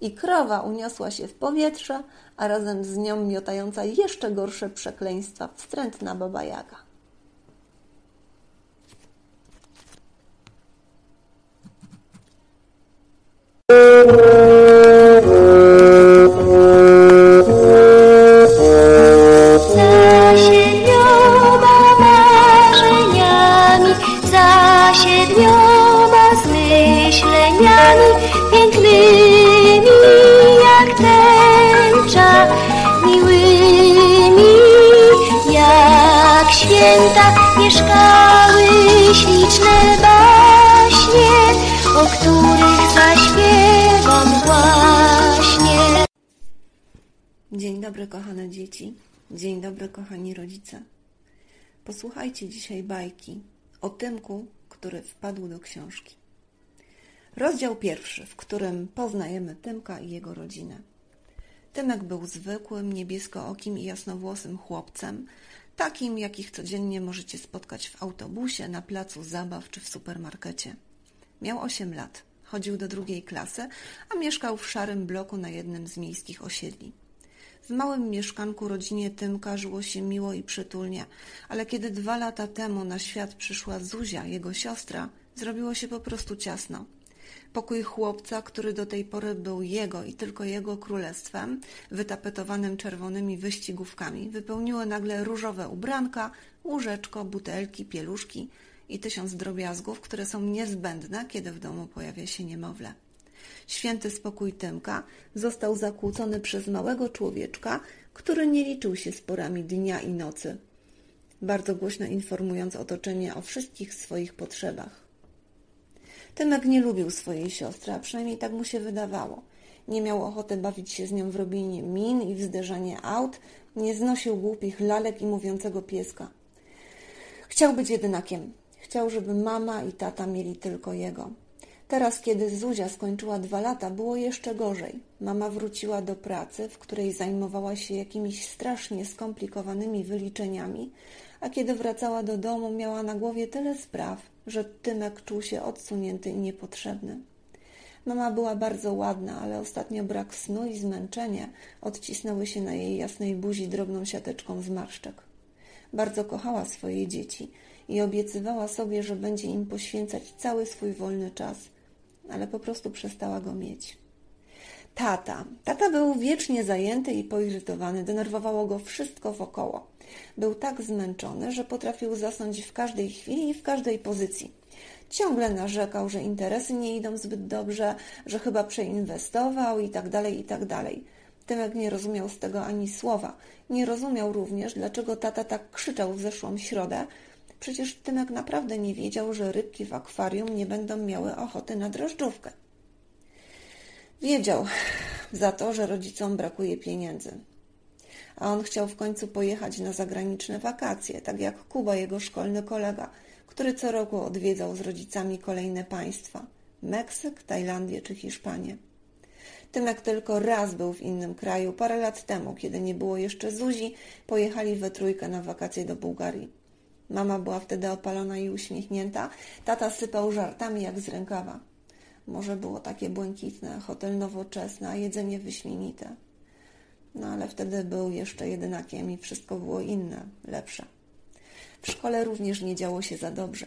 I krowa uniosła się w powietrze, a razem z nią miotająca jeszcze gorsze przekleństwa wstrętna baba Dzień dobry, kochane dzieci. Dzień dobry, kochani rodzice. Posłuchajcie dzisiaj bajki o Tymku, który wpadł do książki. Rozdział pierwszy, w którym poznajemy Tymka i jego rodzinę. Tymek był zwykłym, niebieskookim i jasnowłosym chłopcem, takim, jakich codziennie możecie spotkać w autobusie, na placu zabaw czy w supermarkecie. Miał 8 lat, chodził do drugiej klasy, a mieszkał w szarym bloku na jednym z miejskich osiedli. W małym mieszkanku rodzinie Tymka żyło się miło i przytulnie, ale kiedy dwa lata temu na świat przyszła Zuzia, jego siostra, zrobiło się po prostu ciasno. Pokój chłopca, który do tej pory był jego i tylko jego królestwem, wytapetowanym czerwonymi wyścigówkami, wypełniły nagle różowe ubranka, łóżeczko, butelki, pieluszki i tysiąc drobiazgów, które są niezbędne, kiedy w domu pojawia się niemowlę. Święty spokój Tymka został zakłócony przez małego człowieczka, który nie liczył się z porami dnia i nocy, bardzo głośno informując otoczenie o wszystkich swoich potrzebach. Tymek nie lubił swojej siostry, a przynajmniej tak mu się wydawało. Nie miał ochoty bawić się z nią w robienie min i w zderzanie aut, nie znosił głupich lalek i mówiącego pieska. Chciał być jedynakiem. Chciał, żeby mama i tata mieli tylko jego. Teraz, kiedy Zuzia skończyła dwa lata, było jeszcze gorzej. Mama wróciła do pracy, w której zajmowała się jakimiś strasznie skomplikowanymi wyliczeniami, a kiedy wracała do domu, miała na głowie tyle spraw, że Tymek czuł się odsunięty i niepotrzebny. Mama była bardzo ładna, ale ostatnio brak snu i zmęczenie odcisnęły się na jej jasnej buzi drobną siateczką zmarszczek. Bardzo kochała swoje dzieci i obiecywała sobie, że będzie im poświęcać cały swój wolny czas, ale po prostu przestała go mieć. Tata. Tata był wiecznie zajęty i poirytowany, denerwowało go wszystko wokoło. Był tak zmęczony, że potrafił zasnąć w każdej chwili i w każdej pozycji. Ciągle narzekał, że interesy nie idą zbyt dobrze, że chyba przeinwestował i tak dalej, i tak dalej. Tymek nie rozumiał z tego ani słowa. Nie rozumiał również, dlaczego tata tak krzyczał w zeszłą środę. Przecież Tymek naprawdę nie wiedział, że rybki w akwarium nie będą miały ochoty na drożdżówkę. Wiedział za to, że rodzicom brakuje pieniędzy. A on chciał w końcu pojechać na zagraniczne wakacje, tak jak Kuba, jego szkolny kolega, który co roku odwiedzał z rodzicami kolejne państwa Meksyk, Tajlandię czy Hiszpanię. Tymek tylko raz był w innym kraju, parę lat temu, kiedy nie było jeszcze Zuzi, pojechali we trójkę na wakacje do Bułgarii. Mama była wtedy opalona i uśmiechnięta, tata sypał żartami jak z rękawa. Może było takie błękitne, hotel nowoczesny, a jedzenie wyśmienite. No ale wtedy był jeszcze jedynakiem i wszystko było inne, lepsze. W szkole również nie działo się za dobrze.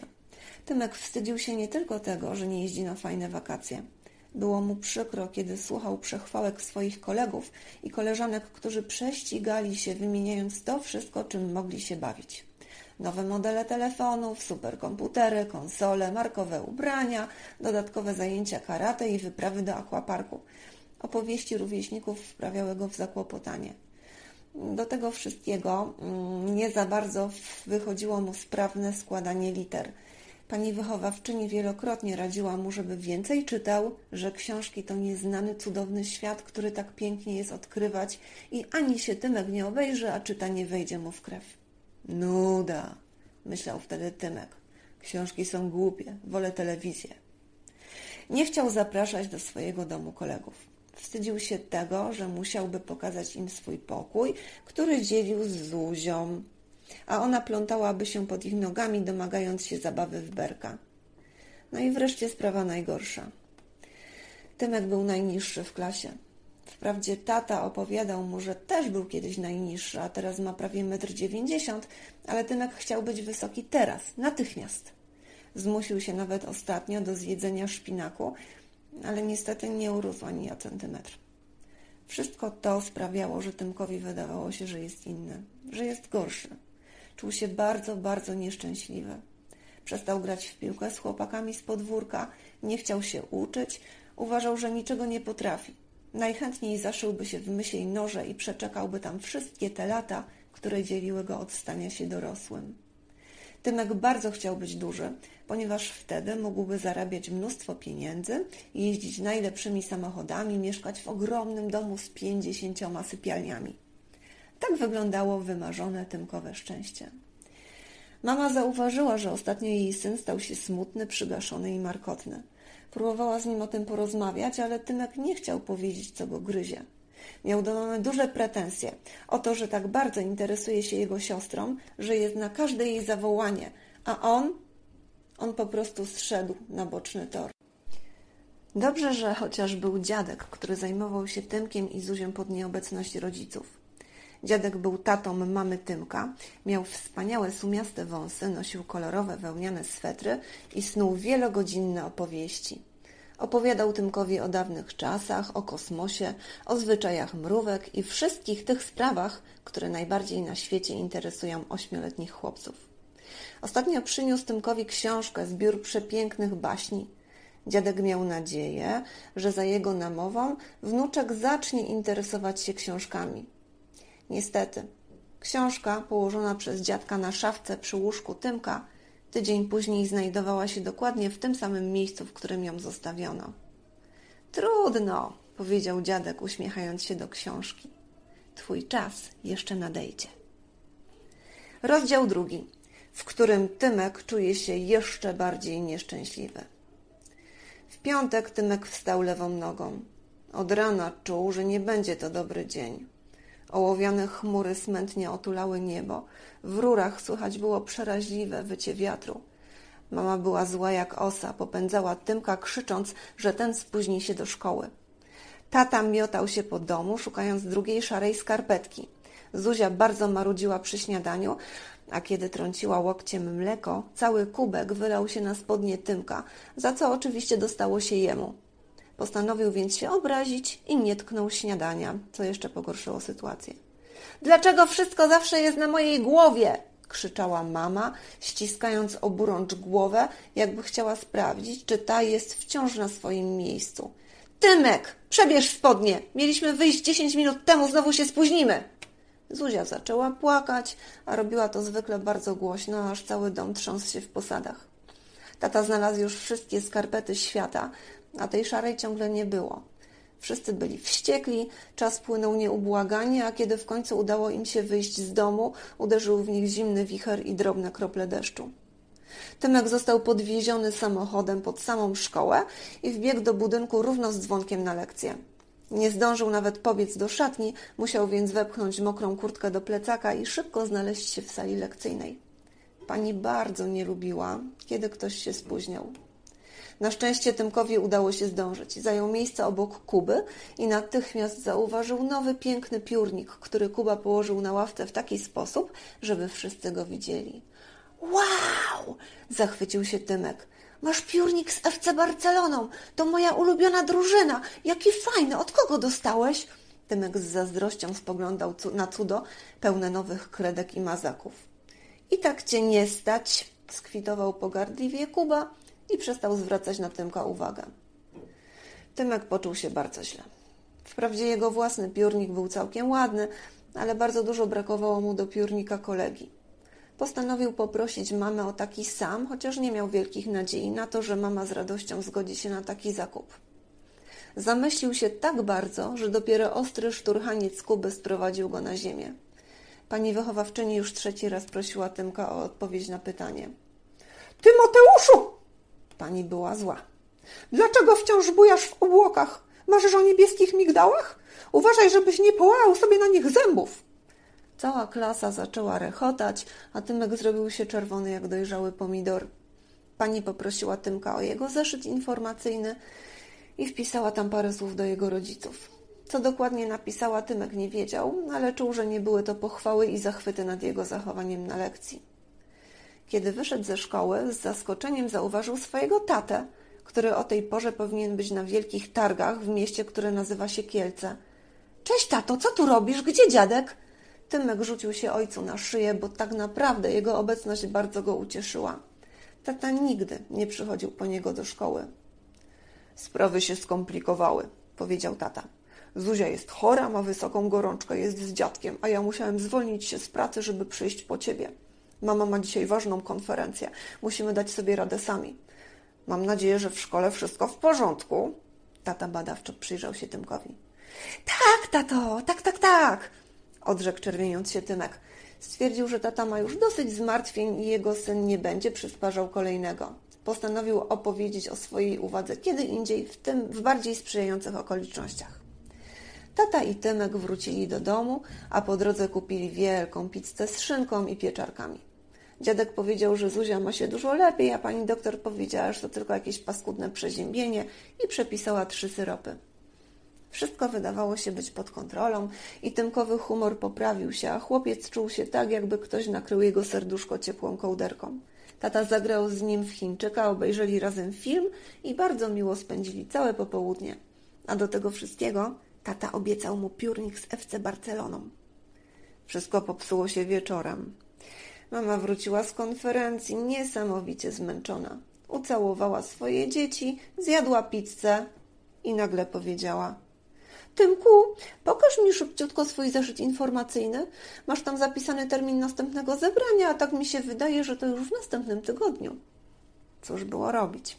Tymek wstydził się nie tylko tego, że nie jeździ na fajne wakacje. Było mu przykro, kiedy słuchał przechwałek swoich kolegów i koleżanek, którzy prześcigali się, wymieniając to wszystko, czym mogli się bawić. Nowe modele telefonów, superkomputery, konsole, markowe ubrania, dodatkowe zajęcia karate i wyprawy do aquaparku. Opowieści rówieśników wprawiały go w zakłopotanie. Do tego wszystkiego mm, nie za bardzo wychodziło mu sprawne składanie liter. Pani wychowawczyni wielokrotnie radziła mu, żeby więcej czytał, że książki to nieznany, cudowny świat, który tak pięknie jest odkrywać i ani się Tymek nie obejrzy, a czytanie wejdzie mu w krew. Nuda, myślał wtedy Tymek. Książki są głupie, wolę telewizję. Nie chciał zapraszać do swojego domu kolegów. Wstydził się tego, że musiałby pokazać im swój pokój, który dzielił z Zuzią, a ona plątałaby się pod ich nogami, domagając się zabawy w berka. No i wreszcie sprawa najgorsza. Tymek był najniższy w klasie. Wprawdzie tata opowiadał mu, że też był kiedyś najniższy, a teraz ma prawie 1,90 m, ale Tymek chciał być wysoki teraz, natychmiast. Zmusił się nawet ostatnio do zjedzenia szpinaku, ale niestety nie urósł ani o centymetr. Wszystko to sprawiało, że Tymkowi wydawało się, że jest inny, że jest gorszy. Czuł się bardzo, bardzo nieszczęśliwy. Przestał grać w piłkę z chłopakami z podwórka, nie chciał się uczyć, uważał, że niczego nie potrafi. Najchętniej zaszyłby się w mysiej noże i przeczekałby tam wszystkie te lata, które dzieliły go od stania się dorosłym. Tymek bardzo chciał być duży, ponieważ wtedy mógłby zarabiać mnóstwo pieniędzy, jeździć najlepszymi samochodami, mieszkać w ogromnym domu z pięćdziesięcioma sypialniami. Tak wyglądało wymarzone Tymkowe szczęście. Mama zauważyła, że ostatnio jej syn stał się smutny, przygaszony i markotny. Próbowała z nim o tym porozmawiać, ale Tymek nie chciał powiedzieć, co go gryzie. Miał do mamy duże pretensje o to, że tak bardzo interesuje się jego siostrą, że jest na każde jej zawołanie, a on, on po prostu zszedł na boczny tor. Dobrze, że chociaż był dziadek, który zajmował się Tymkiem i Zuzią pod nieobecność rodziców. Dziadek był tatą mamy Tymka, miał wspaniałe sumiaste wąsy, nosił kolorowe wełniane swetry i snuł wielogodzinne opowieści. Opowiadał Tymkowi o dawnych czasach, o kosmosie, o zwyczajach mrówek i wszystkich tych sprawach, które najbardziej na świecie interesują ośmioletnich chłopców. Ostatnio przyniósł Tymkowi książkę, zbiór przepięknych baśni. Dziadek miał nadzieję, że za jego namową wnuczek zacznie interesować się książkami. Niestety, książka położona przez dziadka na szafce przy łóżku Tymka tydzień później znajdowała się dokładnie w tym samym miejscu, w którym ją zostawiono. Trudno, powiedział dziadek, uśmiechając się do książki. Twój czas jeszcze nadejdzie. Rozdział drugi, w którym Tymek czuje się jeszcze bardziej nieszczęśliwy. W piątek Tymek wstał lewą nogą. Od rana czuł, że nie będzie to dobry dzień. Ołowiane chmury smętnie otulały niebo. W rurach słychać było przeraźliwe wycie wiatru. Mama była zła jak osa, popędzała Tymka krzycząc, że ten spóźni się do szkoły. Tata miotał się po domu, szukając drugiej szarej skarpetki. Zuzia bardzo marudziła przy śniadaniu, a kiedy trąciła łokciem mleko, cały kubek wylał się na spodnie Tymka, za co oczywiście dostało się jemu. Postanowił więc się obrazić i nie tknął śniadania, co jeszcze pogorszyło sytuację. Dlaczego wszystko zawsze jest na mojej głowie? krzyczała mama, ściskając oburącz głowę, jakby chciała sprawdzić, czy ta jest wciąż na swoim miejscu. Tymek, przebierz spodnie! Mieliśmy wyjść dziesięć minut temu, znowu się spóźnimy! Zuzia zaczęła płakać, a robiła to zwykle bardzo głośno, aż cały dom trząsł się w posadach. Tata znalazł już wszystkie skarpety świata, a tej szarej ciągle nie było. Wszyscy byli wściekli, czas płynął nieubłaganie, a kiedy w końcu udało im się wyjść z domu, uderzył w nich zimny wicher i drobne krople deszczu. Tymek został podwieziony samochodem pod samą szkołę i wbiegł do budynku równo z dzwonkiem na lekcję. Nie zdążył nawet pobiec do szatni, musiał więc wepchnąć mokrą kurtkę do plecaka i szybko znaleźć się w sali lekcyjnej. Pani bardzo nie lubiła, kiedy ktoś się spóźniał. Na szczęście Tymkowi udało się zdążyć. Zajął miejsce obok Kuby i natychmiast zauważył nowy, piękny piórnik, który Kuba położył na ławce w taki sposób, żeby wszyscy go widzieli. Wow! Zachwycił się Tymek. Masz piórnik z FC Barceloną. To moja ulubiona drużyna. Jaki fajny. Od kogo dostałeś? Tymek z zazdrością spoglądał na cudo pełne nowych kredek i mazaków. I tak cię nie stać, skwitował pogardliwie Kuba i przestał zwracać na Tymka uwagę. Tymek poczuł się bardzo źle. Wprawdzie jego własny piórnik był całkiem ładny, ale bardzo dużo brakowało mu do piórnika kolegi. Postanowił poprosić mamę o taki sam, chociaż nie miał wielkich nadziei na to, że mama z radością zgodzi się na taki zakup. Zamyślił się tak bardzo, że dopiero ostry szturchaniec Kuby sprowadził go na ziemię. Pani wychowawczyni już trzeci raz prosiła Tymka o odpowiedź na pytanie. Tymoteuszu! Pani była zła. Dlaczego wciąż bujasz w obłokach? Marzysz o niebieskich migdałach? Uważaj, żebyś nie połamał sobie na nich zębów. Cała klasa zaczęła rechotać, a Tymek zrobił się czerwony jak dojrzały pomidor. Pani poprosiła Tymka o jego zeszyt informacyjny i wpisała tam parę słów do jego rodziców. Co dokładnie napisała, Tymek nie wiedział, ale czuł, że nie były to pochwały i zachwyty nad jego zachowaniem na lekcji. Kiedy wyszedł ze szkoły, z zaskoczeniem zauważył swojego tatę, który o tej porze powinien być na wielkich targach w mieście, które nazywa się Kielce. Cześć, tato, co tu robisz? Gdzie dziadek? Tymek rzucił się ojcu na szyję, bo tak naprawdę jego obecność bardzo go ucieszyła. Tata nigdy nie przychodził po niego do szkoły. Sprawy się skomplikowały, powiedział tata. Zuzia jest chora, ma wysoką gorączkę, jest z dziadkiem, a ja musiałem zwolnić się z pracy, żeby przyjść po ciebie. Mama ma dzisiaj ważną konferencję. Musimy dać sobie radę sami. Mam nadzieję, że w szkole wszystko w porządku. Tata badawczo przyjrzał się Tymkowi. Tak, tato, tak, tak, tak, odrzekł czerwieniąc się Tymek. Stwierdził, że tata ma już dosyć zmartwień i jego syn nie będzie przysparzał kolejnego. Postanowił opowiedzieć o swojej uwadze kiedy indziej, w tym w bardziej sprzyjających okolicznościach. Tata i Tymek wrócili do domu, a po drodze kupili wielką pizzę z szynką i pieczarkami. Dziadek powiedział, że Zuzia ma się dużo lepiej, a pani doktor powiedziała, że to tylko jakieś paskudne przeziębienie i przepisała trzy syropy. Wszystko wydawało się być pod kontrolą i Tymkowy humor poprawił się, a chłopiec czuł się tak, jakby ktoś nakrył jego serduszko ciepłą kołderką. Tata zagrał z nim w Chińczyka, obejrzeli razem film i bardzo miło spędzili całe popołudnie. A do tego wszystkiego tata obiecał mu piórnik z FC Barceloną. Wszystko popsuło się wieczorem. Mama wróciła z konferencji niesamowicie zmęczona. Ucałowała swoje dzieci, zjadła pizzę i nagle powiedziała: Tymku, pokaż mi szybciutko swój zeszyt informacyjny. Masz tam zapisany termin następnego zebrania, a tak mi się wydaje, że to już w następnym tygodniu. Cóż było robić?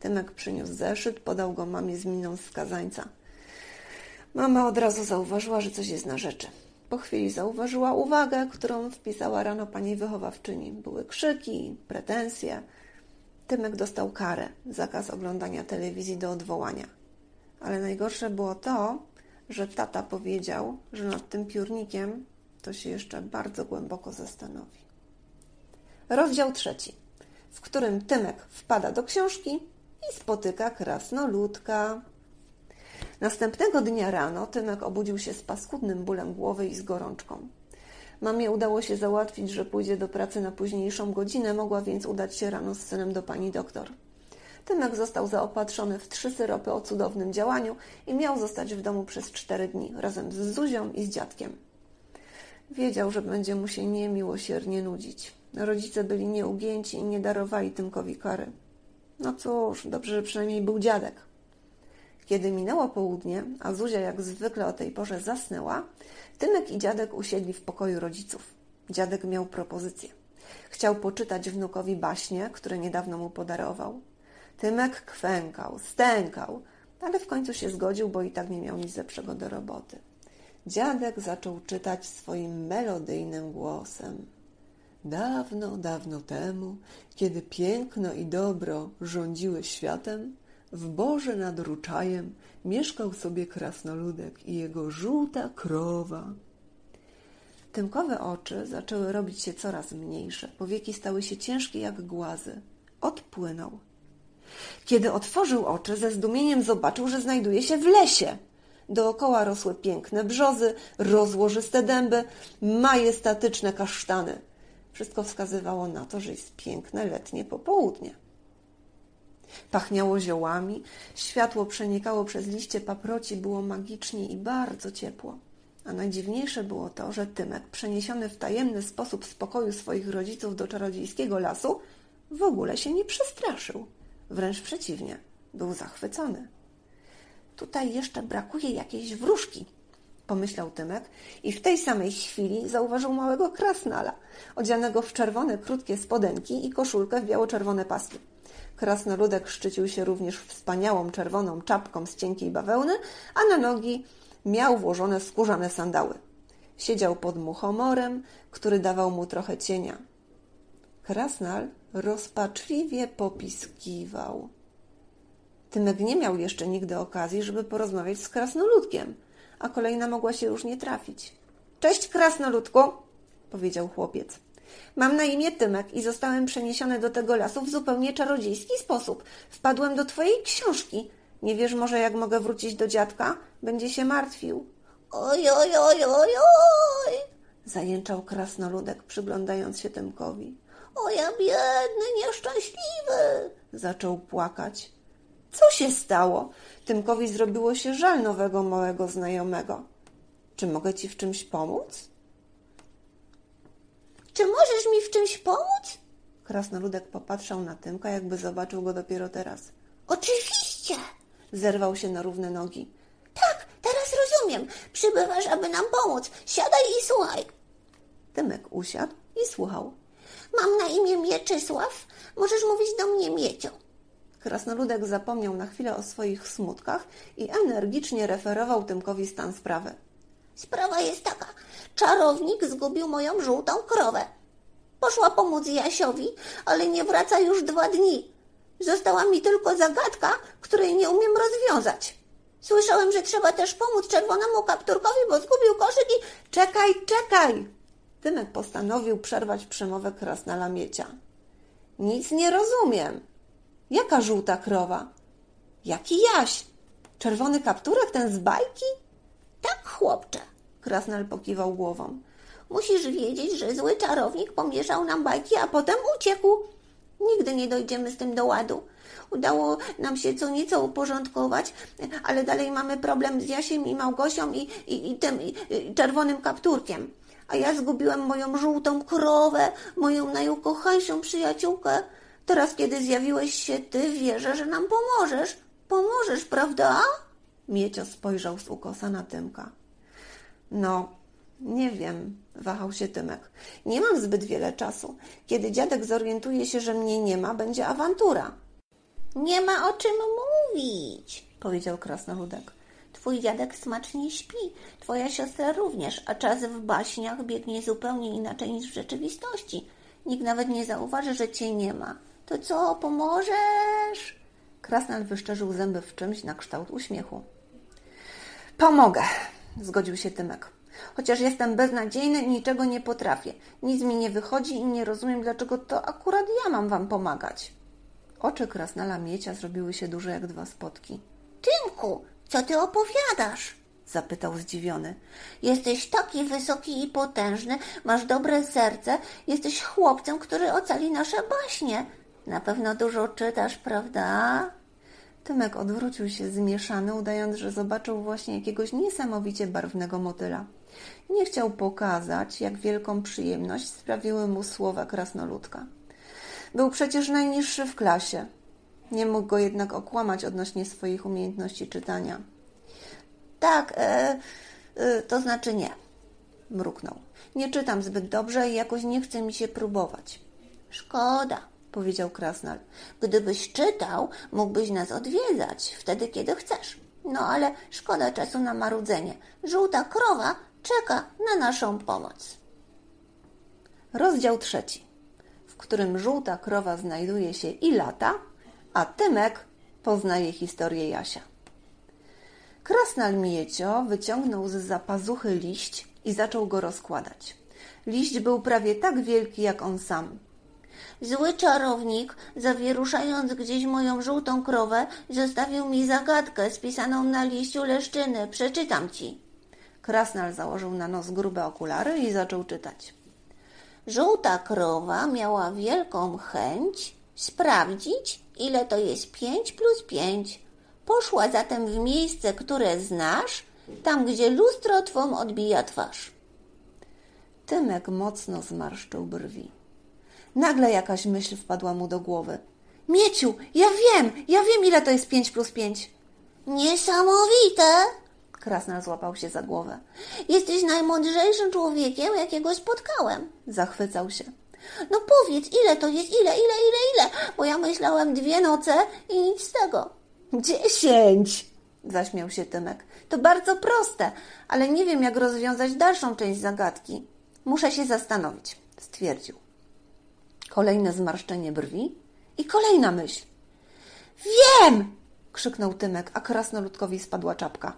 Tymek przyniósł zeszyt, podał go mamie z miną skazańca. Mama od razu zauważyła, że coś jest na rzeczy. Po chwili zauważyła uwagę, którą wpisała rano pani wychowawczyni. Były krzyki, pretensje. Tymek dostał karę, zakaz oglądania telewizji do odwołania. Ale najgorsze było to, że tata powiedział, że nad tym piórnikiem to się jeszcze bardzo głęboko zastanowi. Rozdział trzeci, w którym Tymek wpada do książki i spotyka krasnoludka. Następnego dnia rano Tymek obudził się z paskudnym bólem głowy i z gorączką. Mamie udało się załatwić, że pójdzie do pracy na późniejszą godzinę, mogła więc udać się rano z synem do pani doktor. Tymek został zaopatrzony w trzy syropy o cudownym działaniu i miał zostać w domu przez cztery dni, razem z Zuzią i z dziadkiem. Wiedział, że będzie mu się niemiłosiernie nudzić. Rodzice byli nieugięci i nie darowali Tymkowi kary. No cóż, dobrze, że przynajmniej był dziadek. Kiedy minęło południe, a Zuzia jak zwykle o tej porze zasnęła, Tymek i dziadek usiedli w pokoju rodziców. Dziadek miał propozycję. Chciał poczytać wnukowi baśnie, które niedawno mu podarował. Tymek kwękał, stękał, ale w końcu się zgodził, bo i tak nie miał nic lepszego do roboty. Dziadek zaczął czytać swoim melodyjnym głosem. Dawno, dawno temu, kiedy piękno i dobro rządziły światem, w Boże nad Ruczajem mieszkał sobie krasnoludek i jego żółta krowa. Tymkowe oczy zaczęły robić się coraz mniejsze, powieki stały się ciężkie jak głazy. Odpłynął. Kiedy otworzył oczy, ze zdumieniem zobaczył, że znajduje się w lesie. Dookoła rosły piękne brzozy, rozłożyste dęby, majestatyczne kasztany. Wszystko wskazywało na to, że jest piękne letnie popołudnie. Pachniało ziołami, światło przenikało przez liście paproci, było magicznie i bardzo ciepło. A najdziwniejsze było to, że Tymek, przeniesiony w tajemny sposób z pokoju swoich rodziców do czarodziejskiego lasu, w ogóle się nie przestraszył. Wręcz przeciwnie, był zachwycony. Tutaj jeszcze brakuje jakiejś wróżki, pomyślał Tymek i w tej samej chwili zauważył małego krasnala, odzianego w czerwone krótkie spodenki i koszulkę w biało-czerwone paski. Krasnoludek szczycił się również wspaniałą czerwoną czapką z cienkiej bawełny, a na nogi miał włożone skórzane sandały. Siedział pod muchomorem, który dawał mu trochę cienia. Krasnal rozpaczliwie popiskiwał. Tymek nie miał jeszcze nigdy okazji, żeby porozmawiać z krasnoludkiem, a kolejna mogła się już nie trafić. Cześć, krasnoludku, powiedział chłopiec. Mam na imię Tymek i zostałem przeniesiony do tego lasu w zupełnie czarodziejski sposób. Wpadłem do twojej książki. Nie wiesz może, jak mogę wrócić do dziadka? Będzie się martwił. Oj, oj, oj, oj, oj! Zajęczał krasnoludek, przyglądając się Tymkowi. O ja biedny, nieszczęśliwy! Zaczął płakać. Co się stało? Tymkowi zrobiło się żal nowego małego znajomego. Czy mogę ci w czymś pomóc? Czy możesz mi w czymś pomóc? Krasnoludek popatrzał na Tymka, jakby zobaczył go dopiero teraz. Oczywiście! Zerwał się na równe nogi. Tak, teraz rozumiem. Przybywasz, aby nam pomóc. Siadaj i słuchaj. Tymek usiadł i słuchał. Mam na imię Mieczysław. Możesz mówić do mnie Miecio. Krasnoludek zapomniał na chwilę o swoich smutkach i energicznie referował Tymkowi stan sprawy. Sprawa jest taka. Czarownik zgubił moją żółtą krowę. Poszła pomóc Jasiowi, ale nie wraca już dwa dni. Została mi tylko zagadka, której nie umiem rozwiązać. Słyszałem, że trzeba też pomóc czerwonemu kapturkowi, bo zgubił koszyk i... Czekaj, czekaj! Tymek postanowił przerwać przemowę krasnala Miecia. Nic nie rozumiem. Jaka żółta krowa? Jaki jaś? Czerwony kapturek, ten z bajki? Tak, chłopcze. Krasnal pokiwał głową. Musisz wiedzieć, że zły czarownik pomieszał nam bajki, a potem uciekł. Nigdy nie dojdziemy z tym do ładu. Udało nam się co nieco uporządkować, ale dalej mamy problem z Jasiem i Małgosią i, i, i tym i, czerwonym kapturkiem. A ja zgubiłem moją żółtą krowę, moją najukochańszą przyjaciółkę. Teraz, kiedy zjawiłeś się ty, wierzę, że nam pomożesz. Pomożesz, prawda? Miecio spojrzał z ukosa na Tymka. No, nie wiem, wahał się Tymek. Nie mam zbyt wiele czasu. Kiedy dziadek zorientuje się, że mnie nie ma, będzie awantura. Nie ma o czym mówić, powiedział krasnoludek. Twój dziadek smacznie śpi, twoja siostra również, a czas w baśniach biegnie zupełnie inaczej niż w rzeczywistości. Nikt nawet nie zauważy, że cię nie ma. To co, pomożesz? Krasnal wyszczerzył zęby w czymś na kształt uśmiechu. Pomogę, zgodził się Tymek. Chociaż jestem beznadziejny i niczego nie potrafię. Nic mi nie wychodzi i nie rozumiem, dlaczego to akurat ja mam wam pomagać. Oczy krasnala miecia zrobiły się duże jak dwa spotki. Tymku, co ty opowiadasz? Zapytał zdziwiony. Jesteś taki wysoki i potężny, masz dobre serce, jesteś chłopcem, który ocali nasze baśnie. Na pewno dużo czytasz, prawda? Tymek odwrócił się zmieszany, udając, że zobaczył właśnie jakiegoś niesamowicie barwnego motyla. Nie chciał pokazać, jak wielką przyjemność sprawiły mu słowa krasnoludka. Był przecież najniższy w klasie. Nie mógł go jednak okłamać odnośnie swoich umiejętności czytania. Tak, e, e, to znaczy nie. Mruknął. Nie czytam zbyt dobrze i jakoś nie chce mi się próbować. Szkoda, powiedział Krasnal. Gdybyś czytał, mógłbyś nas odwiedzać wtedy, kiedy chcesz. No ale szkoda czasu na marudzenie. Żółta krowa czeka na naszą pomoc. Rozdział trzeci, w którym żółta krowa znajduje się i lata, a Tymek poznaje historię Jasia. Krasnal Miecio wyciągnął z zapazuchy liść i zaczął go rozkładać. Liść był prawie tak wielki jak on sam. Zły czarownik, zawieruszając gdzieś moją żółtą krowę, zostawił mi zagadkę spisaną na liściu leszczyny. Przeczytam ci. Krasnal założył na nos grube okulary i zaczął czytać. Żółta krowa miała wielką chęć sprawdzić, ile to jest pięć plus pięć. Poszła zatem w miejsce, które znasz, tam gdzie lustro twą odbija twarz. Tymek mocno zmarszczył brwi. Nagle jakaś myśl wpadła mu do głowy. Mieciu, ja wiem, ja wiem, ile to jest pięć plus pięć. Niesamowite! Krasnal złapał się za głowę. Jesteś najmądrzejszym człowiekiem, jakiego spotkałem. Zachwycał się. No powiedz, ile to jest, ile, ile, ile, ile? Bo ja myślałem dwie noce i nic z tego. Dziesięć! Zaśmiał się Tymek. To bardzo proste, ale nie wiem, jak rozwiązać dalszą część zagadki. Muszę się zastanowić, stwierdził. Kolejne zmarszczenie brwi i kolejna myśl. Wiem! krzyknął Tymek, a krasnoludkowi spadła czapka.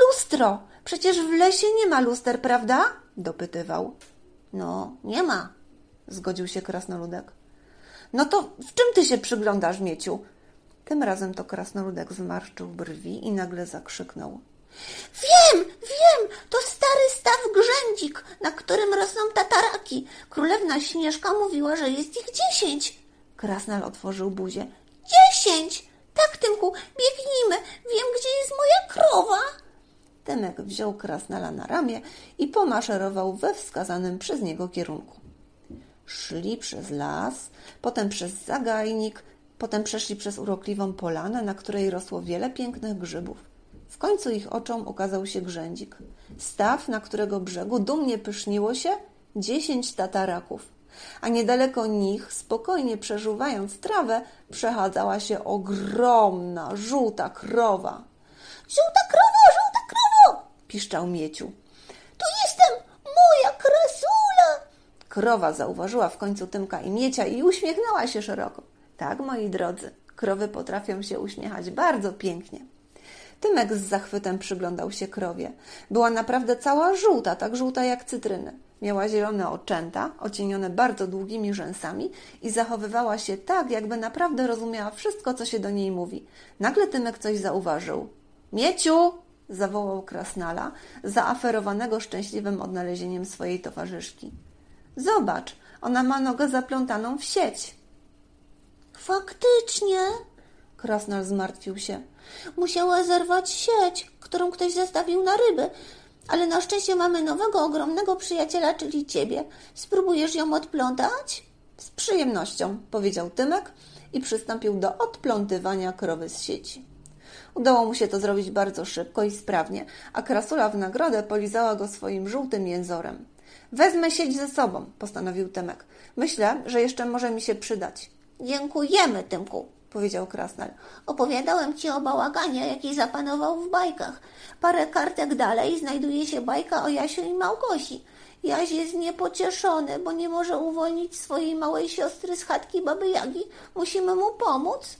Lustro! Przecież w lesie nie ma luster, prawda? dopytywał. No, nie ma, zgodził się krasnoludek. No to w czym ty się przyglądasz, Mieciu? Tym razem to krasnoludek zmarszczył brwi i nagle zakrzyknął. Wiem, wiem, to stary staw grzędzik, na którym rosną tataraki. Królewna Śnieżka mówiła, że jest ich dziesięć. Krasnal otworzył buzię. Dziesięć! Tak, Tymku, biegnijmy. Wiem, gdzie jest moja krowa. Tymek wziął krasnala na ramię i pomaszerował we wskazanym przez niego kierunku. Szli przez las, potem przez zagajnik, potem przeszli przez urokliwą polanę, na której rosło wiele pięknych grzybów. W końcu ich oczom ukazał się grzędzik. Staw, na którego brzegu dumnie pyszniło się dziesięć tataraków. a niedaleko nich, spokojnie przeżuwając trawę, przechadzała się ogromna, żółta krowa. Żółta krowo, żółta krowo! piszczał Mieciu. Tu jestem, moja krasula! Krowa zauważyła w końcu Tymka i Miecia i uśmiechnęła się szeroko. Tak, moi drodzy, krowy potrafią się uśmiechać bardzo pięknie. Tymek z zachwytem przyglądał się krowie. Była naprawdę cała żółta, tak żółta jak cytryny. Miała zielone oczęta, ocienione bardzo długimi rzęsami i zachowywała się tak, jakby naprawdę rozumiała wszystko, co się do niej mówi. Nagle Tymek coś zauważył. Mieciu! zawołał Krasnala, zaaferowanego szczęśliwym odnalezieniem swojej towarzyszki. Zobacz, ona ma nogę zaplątaną w sieć. Faktycznie, Krasnal zmartwił się. musiała zerwać sieć, którą ktoś zestawił na ryby. Ale na szczęście mamy nowego, ogromnego przyjaciela, czyli ciebie. Spróbujesz ją odplątać? Z przyjemnością, powiedział Tymek i przystąpił do odplątywania krowy z sieci. Udało mu się to zrobić bardzo szybko i sprawnie, a krasula w nagrodę polizała go swoim żółtym jęzorem. Wezmę sieć ze sobą, postanowił Tymek. Myślę, że jeszcze może mi się przydać. Dziękujemy, Tymku, powiedział Krasnal. Opowiadałem ci o bałaganie, jaki zapanował w bajkach. Parę kartek dalej znajduje się bajka o Jasiu i Małgosi. Jaś jest niepocieszony, bo nie może uwolnić swojej małej siostry z chatki Baby Jagi. Musimy mu pomóc.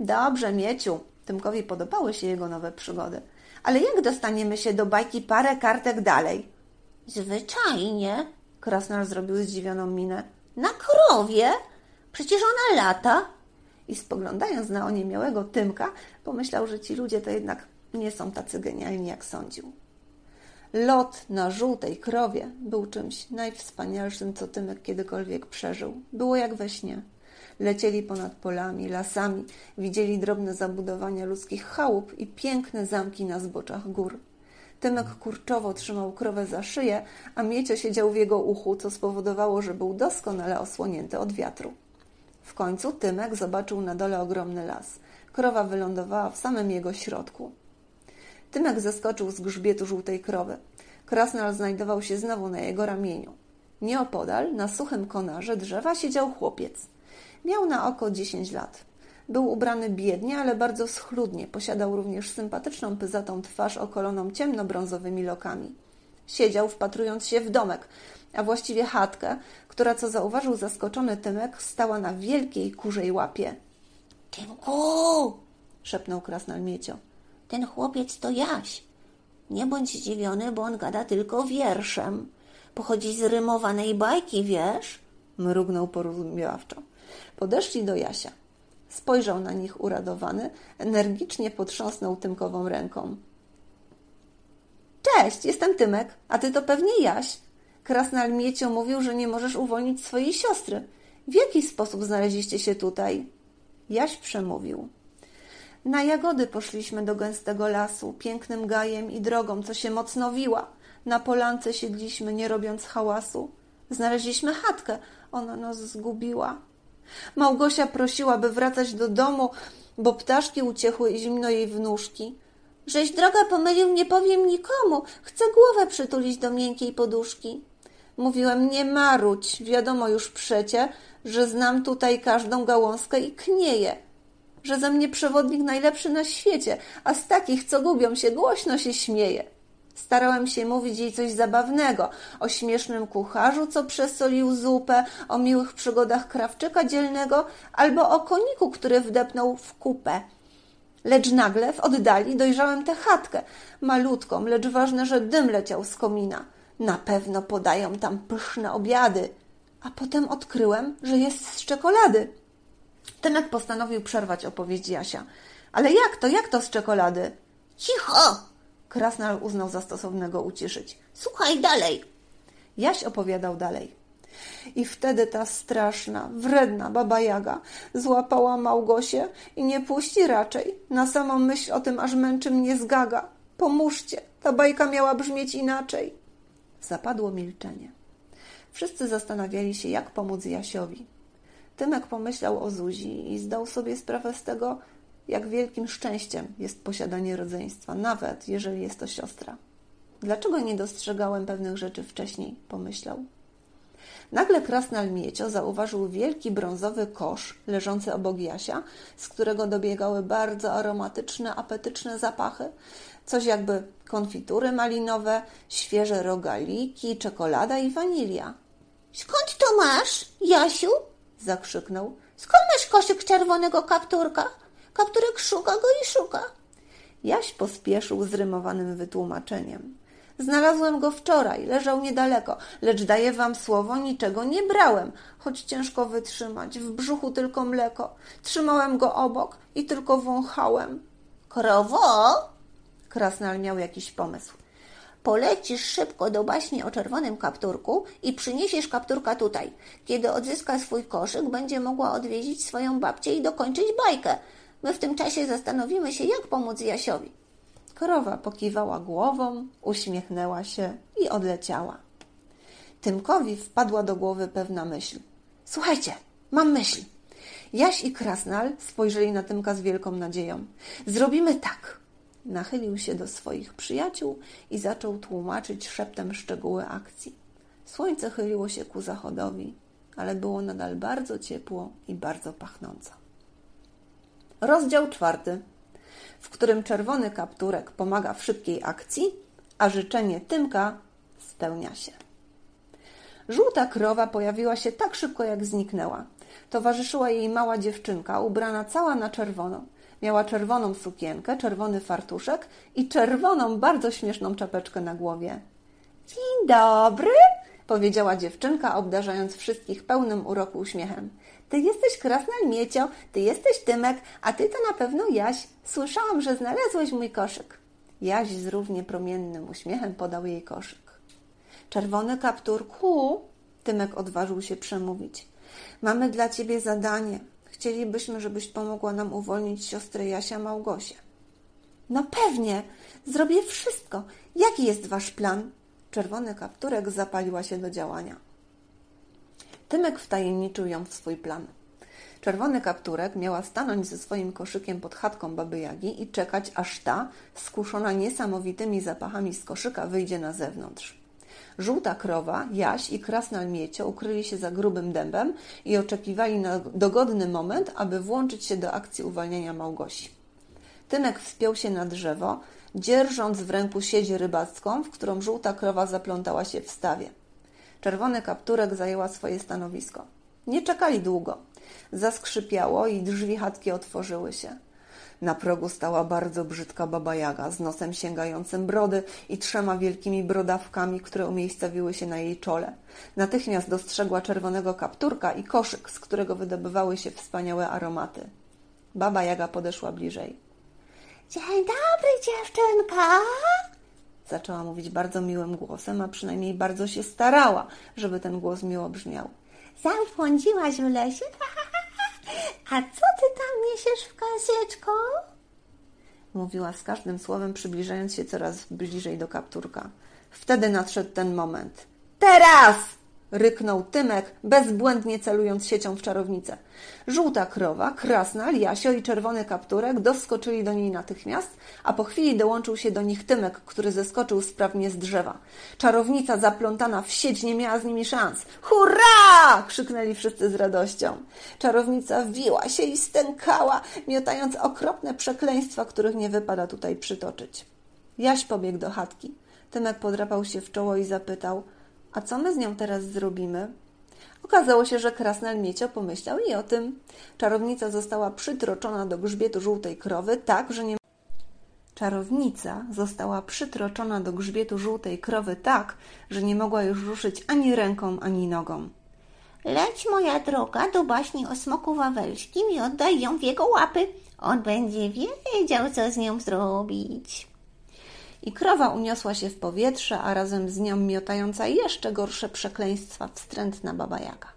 Dobrze, Mieciu. Tymkowi podobały się jego nowe przygody. Ale jak dostaniemy się do bajki parę kartek dalej? Zwyczajnie. Krasnal zrobił zdziwioną minę. Na krowie? Przecież ona lata. I spoglądając na oniemiałego Tymka, pomyślał, że ci ludzie to jednak nie są tacy genialni, jak sądził. Lot na żółtej krowie był czymś najwspanialszym, co Tymek kiedykolwiek przeżył. Było jak we śnie. Lecieli ponad polami, lasami, widzieli drobne zabudowania ludzkich chałup i piękne zamki na zboczach gór. Tymek kurczowo trzymał krowę za szyję, a Miecio siedział w jego uchu, co spowodowało, że był doskonale osłonięty od wiatru. W końcu Tymek zobaczył na dole ogromny las. Krowa wylądowała w samym jego środku. Tymek zeskoczył z grzbietu żółtej krowy. Krasnal znajdował się znowu na jego ramieniu. Nieopodal, na suchym konarze drzewa, siedział chłopiec. Miał na oko dziesięć lat. Był ubrany biednie, ale bardzo schludnie. Posiadał również sympatyczną, pyzatą twarz okoloną ciemnobrązowymi lokami. Siedział, wpatrując się w domek, a właściwie chatkę, która, co zauważył zaskoczony Tymek, stała na wielkiej kurzej łapie. Tymku, szepnął Krasnal Miecio. ten chłopiec to Jaś. Nie bądź zdziwiony, bo on gada tylko wierszem. Pochodzi z rymowanej bajki, wiesz? Mrugnął porozumiewawczo. Podeszli do Jasia. Spojrzał na nich uradowany, energicznie potrząsnął Tymkową ręką. Cześć, jestem Tymek, a ty to pewnie Jaś. Krasnal Miecio mówił, że nie możesz uwolnić swojej siostry. W jaki sposób znaleźliście się tutaj? Jaś przemówił. Na jagody poszliśmy do gęstego lasu, pięknym gajem i drogą, co się mocno wiła. Na polance siedliśmy, nie robiąc hałasu. Znaleźliśmy chatkę, ona nas zgubiła. Małgosia prosiła, by wracać do domu, bo ptaszki uciechły i zimno jej w nóżki. Żeś droga pomylił, nie powiem nikomu. Chcę głowę przytulić do miękkiej poduszki. Mówiłem, nie marudź, wiadomo już przecie, że znam tutaj każdą gałązkę i knieję, że ze mnie przewodnik najlepszy na świecie, a z takich, co gubią się, głośno się śmieje. Starałem się mówić jej coś zabawnego, o śmiesznym kucharzu, co przesolił zupę, o miłych przygodach krawczyka dzielnego, albo o koniku, który wdepnął w kupę. Lecz nagle w oddali dojrzałem tę chatkę, malutką, lecz ważne, że dym leciał z komina. Na pewno podają tam pyszne obiady. A potem odkryłem, że jest z czekolady. Tymek postanowił przerwać opowieść Jasia. Ale jak to, jak to z czekolady? Cicho! Krasnal uznał za stosownego uciszyć. Słuchaj dalej. Jaś opowiadał dalej. I wtedy ta straszna, wredna baba Jaga złapała Małgosię i nie puści raczej. Na samą myśl o tym aż męczy mnie zgaga. Pomóżcie, ta bajka miała brzmieć inaczej. Zapadło milczenie. Wszyscy zastanawiali się, jak pomóc Jasiowi. Tymek pomyślał o Zuzi i zdał sobie sprawę z tego, jak wielkim szczęściem jest posiadanie rodzeństwa, nawet jeżeli jest to siostra. Dlaczego nie dostrzegałem pewnych rzeczy wcześniej? pomyślał. Nagle krasnal Miecio zauważył wielki brązowy kosz leżący obok Jasia, z którego dobiegały bardzo aromatyczne, apetyczne zapachy. Coś jakby konfitury malinowe, świeże rogaliki, czekolada i wanilia. Skąd to masz, Jasiu? zakrzyknął. Skąd masz koszyk czerwonego kapturka? Kapturek szuka go i szuka. Jaś pospieszył z rymowanym wytłumaczeniem. Znalazłem go wczoraj, leżał niedaleko, lecz daję wam słowo, niczego nie brałem, choć ciężko wytrzymać, w brzuchu tylko mleko. Trzymałem go obok i tylko wąchałem. Krowo? Krasnal miał jakiś pomysł. Polecisz szybko do baśni o czerwonym kapturku i przyniesiesz kapturka tutaj. Kiedy odzyska swój koszyk, będzie mogła odwiedzić swoją babcię i dokończyć bajkę. My w tym czasie zastanowimy się, jak pomóc Jasiowi. Krowa pokiwała głową, uśmiechnęła się i odleciała. Tymkowi wpadła do głowy pewna myśl. Słuchajcie, mam myśl. Jaś i Krasnal spojrzeli na Tymka z wielką nadzieją. Zrobimy tak. Nachylił się do swoich przyjaciół i zaczął tłumaczyć szeptem szczegóły akcji. Słońce chyliło się ku zachodowi, ale było nadal bardzo ciepło i bardzo pachnąco. Rozdział czwarty, w którym czerwony kapturek pomaga w szybkiej akcji, a życzenie Tymka spełnia się. Żółta krowa pojawiła się tak szybko, jak zniknęła. Towarzyszyła jej mała dziewczynka, ubrana cała na czerwono. Miała czerwoną sukienkę, czerwony fartuszek i czerwoną, bardzo śmieszną czapeczkę na głowie. Dzień dobry, powiedziała dziewczynka, obdarzając wszystkich pełnym uroku uśmiechem. Ty jesteś Krasnal Miecio, ty jesteś Tymek, a ty to na pewno Jaś. Słyszałam, że znalazłeś mój koszyk. Jaś z równie promiennym uśmiechem podał jej koszyk. Czerwony kapturku, Tymek odważył się przemówić. Mamy dla ciebie zadanie. Chcielibyśmy, żebyś pomogła nam uwolnić siostrę Jasia Małgosię. No pewnie, zrobię wszystko. Jaki jest wasz plan? Czerwony kapturek zapaliła się do działania. Tymek wtajemniczył ją w swój plan. Czerwony kapturek miała stanąć ze swoim koszykiem pod chatką baby Jagi i czekać, aż ta, skuszona niesamowitymi zapachami z koszyka, wyjdzie na zewnątrz. Żółta krowa, Jaś i krasnal Miecio ukryli się za grubym dębem i oczekiwali na dogodny moment, aby włączyć się do akcji uwalniania Małgosi. Tymek wspiął się na drzewo, dzierżąc w ręku sieć rybacką, w którą żółta krowa zaplątała się w stawie. Czerwony kapturek zajęła swoje stanowisko. Nie czekali długo. Zaskrzypiało i drzwi chatki otworzyły się. Na progu stała bardzo brzydka baba Jaga z nosem sięgającym brody i trzema wielkimi brodawkami, które umiejscowiły się na jej czole. Natychmiast dostrzegła czerwonego kapturka i koszyk, z którego wydobywały się wspaniałe aromaty. Baba Jaga podeszła bliżej. Dzień dobry, dziewczynka! Zaczęła mówić bardzo miłym głosem, a przynajmniej bardzo się starała, żeby ten głos miło brzmiał. Zabłądziłaś w lesie? A co ty tam niesiesz w kaseczko? Mówiła z każdym słowem, przybliżając się coraz bliżej do kapturka. Wtedy nadszedł ten moment. Teraz! Ryknął Tymek, bezbłędnie celując siecią w czarownicę. Żółta krowa, krasna, Jasio i czerwony kapturek doskoczyli do niej natychmiast, a po chwili dołączył się do nich Tymek, który zeskoczył sprawnie z drzewa. Czarownica zaplątana w sieć nie miała z nimi szans. Hurra! krzyknęli wszyscy z radością. Czarownica wiła się i stękała, miotając okropne przekleństwa, których nie wypada tutaj przytoczyć. Jaś pobiegł do chatki. Tymek podrapał się w czoło i zapytał – a co my z nią teraz zrobimy? Okazało się, że Krasnal Miecio pomyślał i o tym. Czarownica została przytroczona do grzbietu żółtej krowy tak, że nie Czarownica została przytroczona do grzbietu żółtej krowy tak, że nie mogła już ruszyć ani ręką, ani nogą. Leć, moja droga, do baśni o smoku wawelskim i oddaj ją w jego łapy. On będzie wiedział, co z nią zrobić i krowa uniosła się w powietrze, a razem z nią miotająca jeszcze gorsze przekleństwa wstrętna baba Jaga.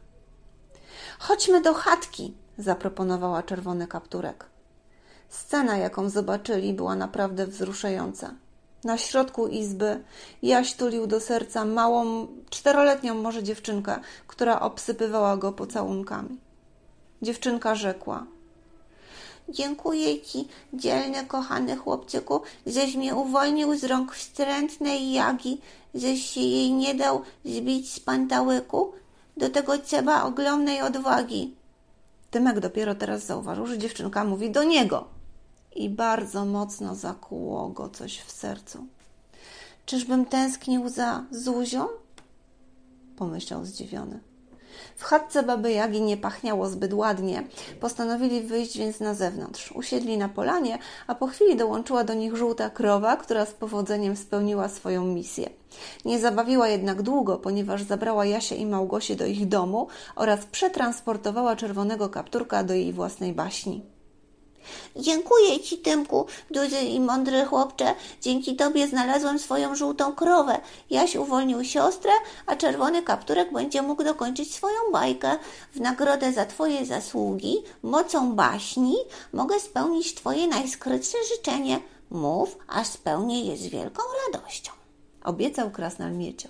Chodźmy do chatki, zaproponowała czerwony kapturek. Scena, jaką zobaczyli, była naprawdę wzruszająca. Na środku izby Jaś tulił do serca małą, czteroletnią może dziewczynkę, która obsypywała go pocałunkami. Dziewczynka rzekła – Dziękuję ci, dzielny, kochany chłopczyku, żeś mnie uwolnił z rąk wstrętnej Jagi, żeś się jej nie dał zbić z pantałyku. Do tego trzeba ogromnej odwagi. Tymek dopiero teraz zauważył, że dziewczynka mówi do niego. I bardzo mocno zakłuło go coś w sercu. Czyżbym tęsknił za Zuzią? Pomyślał zdziwiony. W chatce baby Jagi nie pachniało zbyt ładnie. Postanowili wyjść więc na zewnątrz. Usiedli na polanie, a po chwili dołączyła do nich żółta krowa, która z powodzeniem spełniła swoją misję. Nie zabawiła jednak długo, ponieważ zabrała Jasię i Małgosię do ich domu oraz przetransportowała czerwonego kapturka do jej własnej baśni. Dziękuję ci, Tymku, duży i mądry chłopcze. Dzięki tobie znalazłem swoją żółtą krowę. Jaś uwolnił siostrę, a czerwony kapturek będzie mógł dokończyć swoją bajkę. W nagrodę za twoje zasługi, mocą baśni, mogę spełnić twoje najskrytsze życzenie. Mów, a spełnię je z wielką radością. Obiecał krasnal miecio.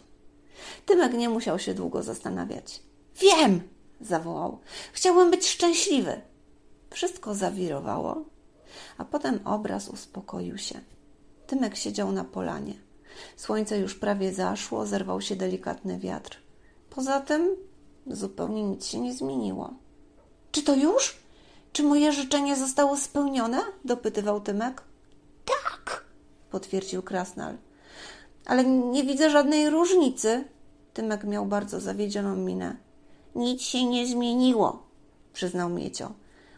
Tymek nie musiał się długo zastanawiać. Wiem! zawołał. Chciałbym być szczęśliwy. Wszystko zawirowało, a potem obraz uspokoił się. Tymek siedział na polanie. Słońce już prawie zaszło, zerwał się delikatny wiatr. Poza tym zupełnie nic się nie zmieniło. Czy to już? Czy moje życzenie zostało spełnione? dopytywał Tymek. Tak, potwierdził Krasnal. Ale nie widzę żadnej różnicy. Tymek miał bardzo zawiedzioną minę. Nic się nie zmieniło, przyznał Miecio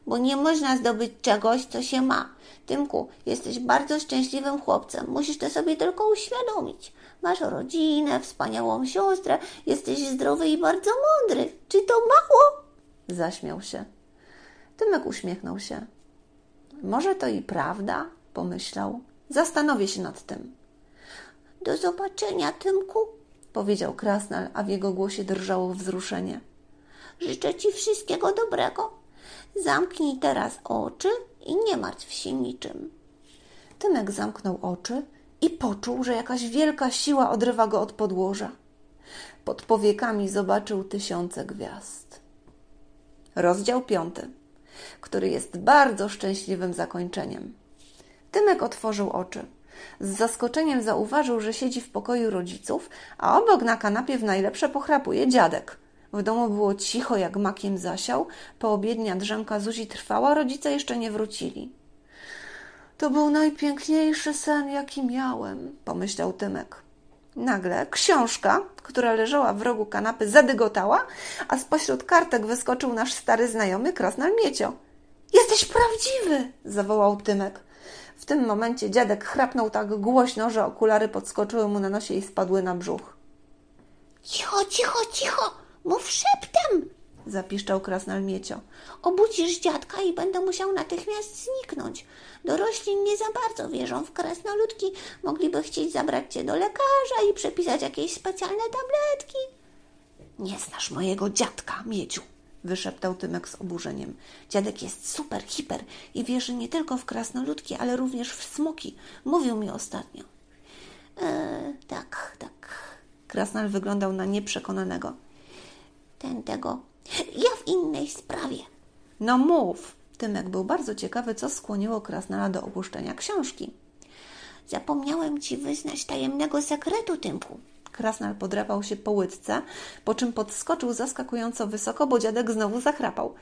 bo nie można zdobyć czegoś, co się ma. Tymku, jesteś bardzo szczęśliwym chłopcem. Musisz to sobie tylko uświadomić. Masz rodzinę, wspaniałą siostrę, jesteś zdrowy i bardzo mądry. Czy to mało? Zaśmiał się. Tymek uśmiechnął się. Może to i prawda, pomyślał. Zastanowię się nad tym. Do zobaczenia, Tymku, powiedział Krasnal, a w jego głosie drżało wzruszenie. Życzę ci wszystkiego dobrego. Zamknij teraz oczy i nie martw się niczym. Tymek zamknął oczy i poczuł, że jakaś wielka siła odrywa go od podłoża. Pod powiekami zobaczył tysiące gwiazd. Rozdział piąty, który jest bardzo szczęśliwym zakończeniem. Tymek otworzył oczy. Z zaskoczeniem zauważył, że siedzi w pokoju rodziców, a obok na kanapie w najlepsze pochrapuje dziadek. W domu było cicho, jak makiem zasiał. Poobiednia drzemka Zuzi trwała, rodzice jeszcze nie wrócili. To był najpiękniejszy sen, jaki miałem, pomyślał Tymek. Nagle książka, która leżała w rogu kanapy, zadygotała, a spośród kartek wyskoczył nasz stary znajomy Krasnal Miecio. Jesteś prawdziwy! zawołał Tymek. W tym momencie dziadek chrapnął tak głośno, że okulary podskoczyły mu na nosie i spadły na brzuch. Cicho, cicho, cicho! Mów szeptem! zapiszczał krasnal. Obudzisz dziadka i będę musiał natychmiast zniknąć. Dorośli nie za bardzo wierzą w krasnoludki. Mogliby chcieć zabrać cię do lekarza i przepisać jakieś specjalne tabletki. Nie znasz mojego dziadka, Mieciu, wyszeptał Tymek z oburzeniem. Dziadek jest super, hiper i wierzy nie tylko w krasnoludki, ale również w smoki. Mówił mi ostatnio. E, tak, tak. Krasnal wyglądał na nieprzekonanego ten tego. Ja w innej sprawie. No mów. Tymek był bardzo ciekawy, co skłoniło Krasnala do opuszczenia książki. Zapomniałem ci wyznać tajemnego sekretu, Tymku. Krasnal podrapał się po łydce, po czym podskoczył zaskakująco wysoko, bo dziadek znowu zachrapał.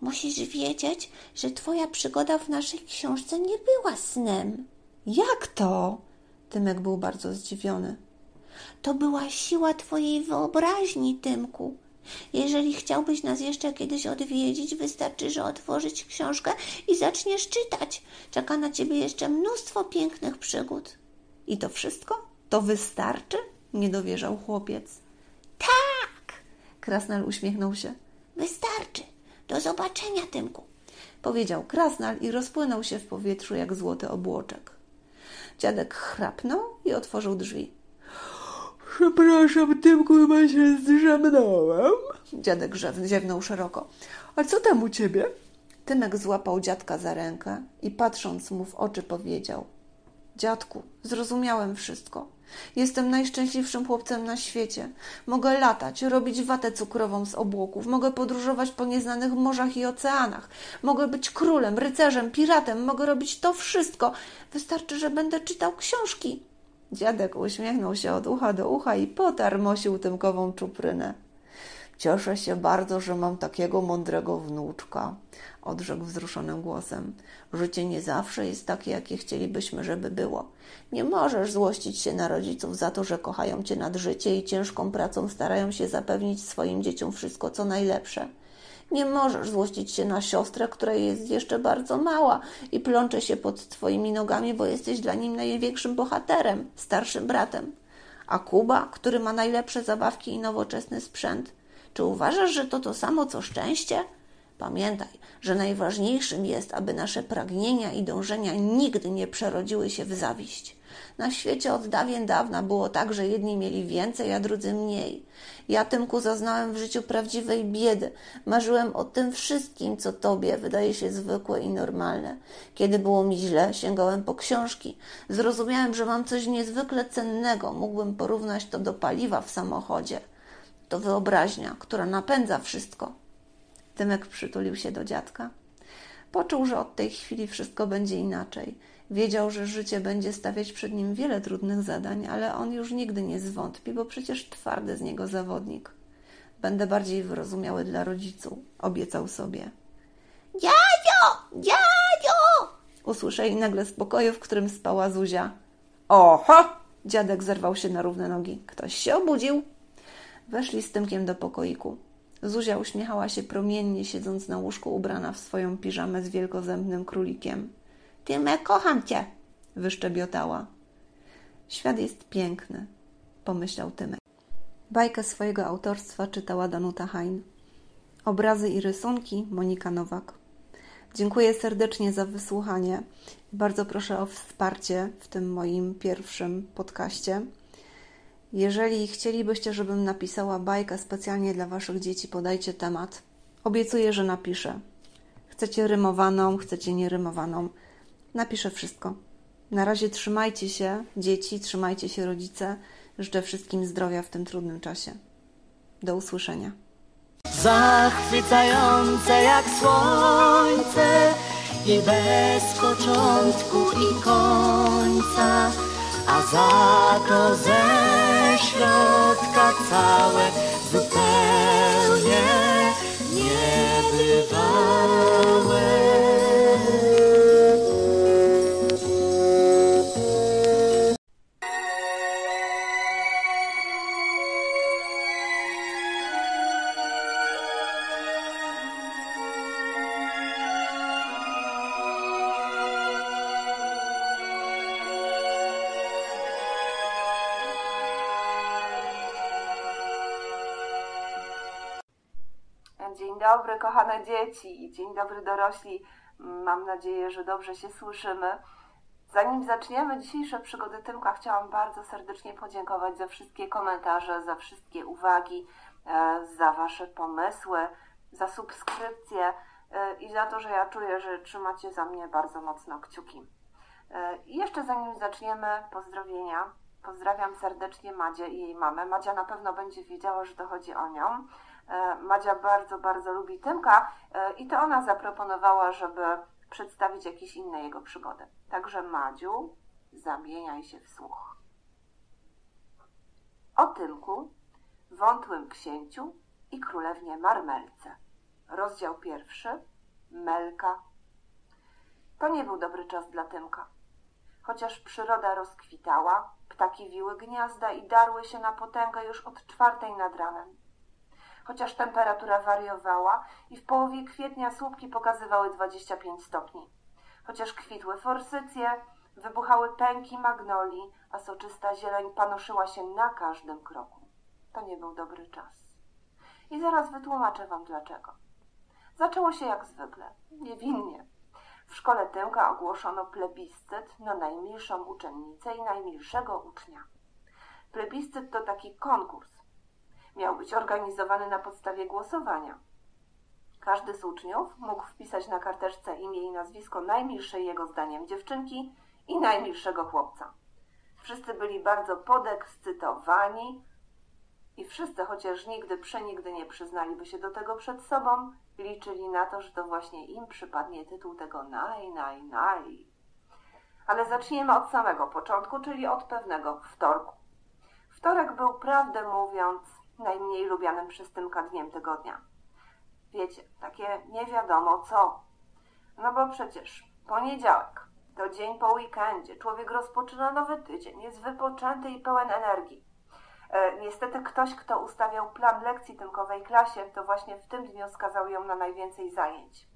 Musisz wiedzieć, że twoja przygoda w naszej książce nie była snem. Jak to? Tymek był bardzo zdziwiony. To była siła twojej wyobraźni, Tymku. Jeżeli chciałbyś nas jeszcze kiedyś odwiedzić, wystarczy, że otworzyć książkę i zaczniesz czytać. Czeka na ciebie jeszcze mnóstwo pięknych przygód. I to wszystko? To wystarczy? Nie dowierzał chłopiec. Tak! Krasnal uśmiechnął się. Wystarczy. Do zobaczenia, Tymku. Powiedział Krasnal i rozpłynął się w powietrzu jak złoty obłoczek. Dziadek chrapnął i otworzył drzwi. Przepraszam, Tymku, chyba się zdrzemnąłem. Dziadek ziewnął szeroko. A co tam u ciebie? Tymek złapał dziadka za rękę i patrząc mu w oczy powiedział. Dziadku, zrozumiałem wszystko. Jestem najszczęśliwszym chłopcem na świecie. Mogę latać, robić watę cukrową z obłoków, mogę podróżować po nieznanych morzach i oceanach, mogę być królem, rycerzem, piratem, mogę robić to wszystko. Wystarczy, że będę czytał książki. Dziadek uśmiechnął się od ucha do ucha i potarmosił tymkową czuprynę. Cieszę się bardzo, że mam takiego mądrego wnuczka, odrzekł wzruszonym głosem. Życie nie zawsze jest takie, jakie chcielibyśmy, żeby było. Nie możesz złościć się na rodziców za to, że kochają cię nad życie i ciężką pracą starają się zapewnić swoim dzieciom wszystko, co najlepsze. Nie możesz złościć się na siostrę, która jest jeszcze bardzo mała i plącze się pod twoimi nogami, bo jesteś dla nim największym bohaterem, starszym bratem. A Kuba, który ma najlepsze zabawki i nowoczesny sprzęt, czy uważasz, że to to samo co szczęście? Pamiętaj, że najważniejszym jest, aby nasze pragnienia i dążenia nigdy nie przerodziły się w zawiść. Na świecie od dawien dawna było tak, że jedni mieli więcej, a drudzy mniej. Ja, Tymku, zaznałem w życiu prawdziwej biedy. Marzyłem o tym wszystkim, co tobie wydaje się zwykłe i normalne. Kiedy było mi źle, sięgałem po książki. Zrozumiałem, że mam coś niezwykle cennego. Mógłbym porównać to do paliwa w samochodzie. To wyobraźnia, która napędza wszystko. Tymek przytulił się do dziadka. Poczuł, że od tej chwili wszystko będzie inaczej. Wiedział, że życie będzie stawiać przed nim wiele trudnych zadań, ale on już nigdy nie zwątpi, bo przecież twardy z niego zawodnik. Będę bardziej wyrozumiały dla rodziców, obiecał sobie. Dziadzio! Dziadzio! Usłyszeli nagle z pokoju, w którym spała Zuzia. Oho! Dziadek zerwał się na równe nogi. Ktoś się obudził. Weszli z Tymkiem do pokoiku. Zuzia uśmiechała się promiennie, siedząc na łóżku ubrana w swoją piżamę z wielkozębnym królikiem. Tymek, kocham cię! wyszczebiotała. Świat jest piękny, pomyślał Tymek. Bajkę swojego autorstwa czytała Danuta Hain. Obrazy i rysunki Monika Nowak. Dziękuję serdecznie za wysłuchanie. Bardzo proszę o wsparcie w tym moim pierwszym podcaście. Jeżeli chcielibyście, żebym napisała bajkę specjalnie dla Waszych dzieci, podajcie temat. Obiecuję, że napiszę. Chcecie rymowaną, chcecie nierymowaną. Napiszę wszystko. Na razie trzymajcie się, dzieci, trzymajcie się, rodzice. Życzę wszystkim zdrowia w tym trudnym czasie. Do usłyszenia. Zachwycające jak słońce i bez początku i końca, a za to ze środka całe zupełnie niebywałe. Dobry, kochane dzieci. Dzień dobry, dorośli. Mam nadzieję, że dobrze się słyszymy. Zanim zaczniemy dzisiejsze przygody Tymka, chciałam bardzo serdecznie podziękować za wszystkie komentarze, za wszystkie uwagi, e, za Wasze pomysły, za subskrypcje e, i za to, że ja czuję, że trzymacie za mnie bardzo mocno kciuki. E, I jeszcze zanim zaczniemy, pozdrowienia. Pozdrawiam serdecznie Madzie i jej mamę. Madzia na pewno będzie wiedziała, że to chodzi o nią. E, Madzia bardzo, bardzo lubi Tymka e, i to ona zaproponowała, żeby przedstawić jakieś inne jego przygody. Także Madziu, zamieniaj się w słuch. O Tymku, wątłym księciu i królewnie Marmelce. Rozdział pierwszy. Melka. To nie był dobry czas dla Tymka. Chociaż przyroda rozkwitała, ptaki wiły gniazda i darły się na potęgę już od czwartej nad ranem chociaż temperatura wariowała i w połowie kwietnia słupki pokazywały 25 stopni. Chociaż kwitły forsycje, wybuchały pęki magnolii, a soczysta zieleń panoszyła się na każdym kroku. To nie był dobry czas. I zaraz wytłumaczę wam dlaczego. Zaczęło się jak zwykle, niewinnie. W szkole Tymka ogłoszono plebiscyt na najmilszą uczennicę i najmilszego ucznia. Plebiscyt to taki konkurs, miał być organizowany na podstawie głosowania. Każdy z uczniów mógł wpisać na karteczce imię i nazwisko najmilszej jego zdaniem dziewczynki i najmilszego chłopca. Wszyscy byli bardzo podekscytowani i wszyscy, chociaż nigdy przenigdy nie przyznaliby się do tego przed sobą, liczyli na to, że to właśnie im przypadnie tytuł tego naj, naj, naj. Ale zacznijmy od samego początku, czyli od pewnego wtorku. Wtorek był, prawdę mówiąc, najmniej lubianym przez Tymka dniem tygodnia. Wiecie, takie nie wiadomo co. No bo przecież poniedziałek to dzień po weekendzie. Człowiek rozpoczyna nowy tydzień, jest wypoczęty i pełen energii. E, niestety ktoś, kto ustawiał plan lekcji Tymkowej klasie, to właśnie w tym dniu skazał ją na najwięcej zajęć.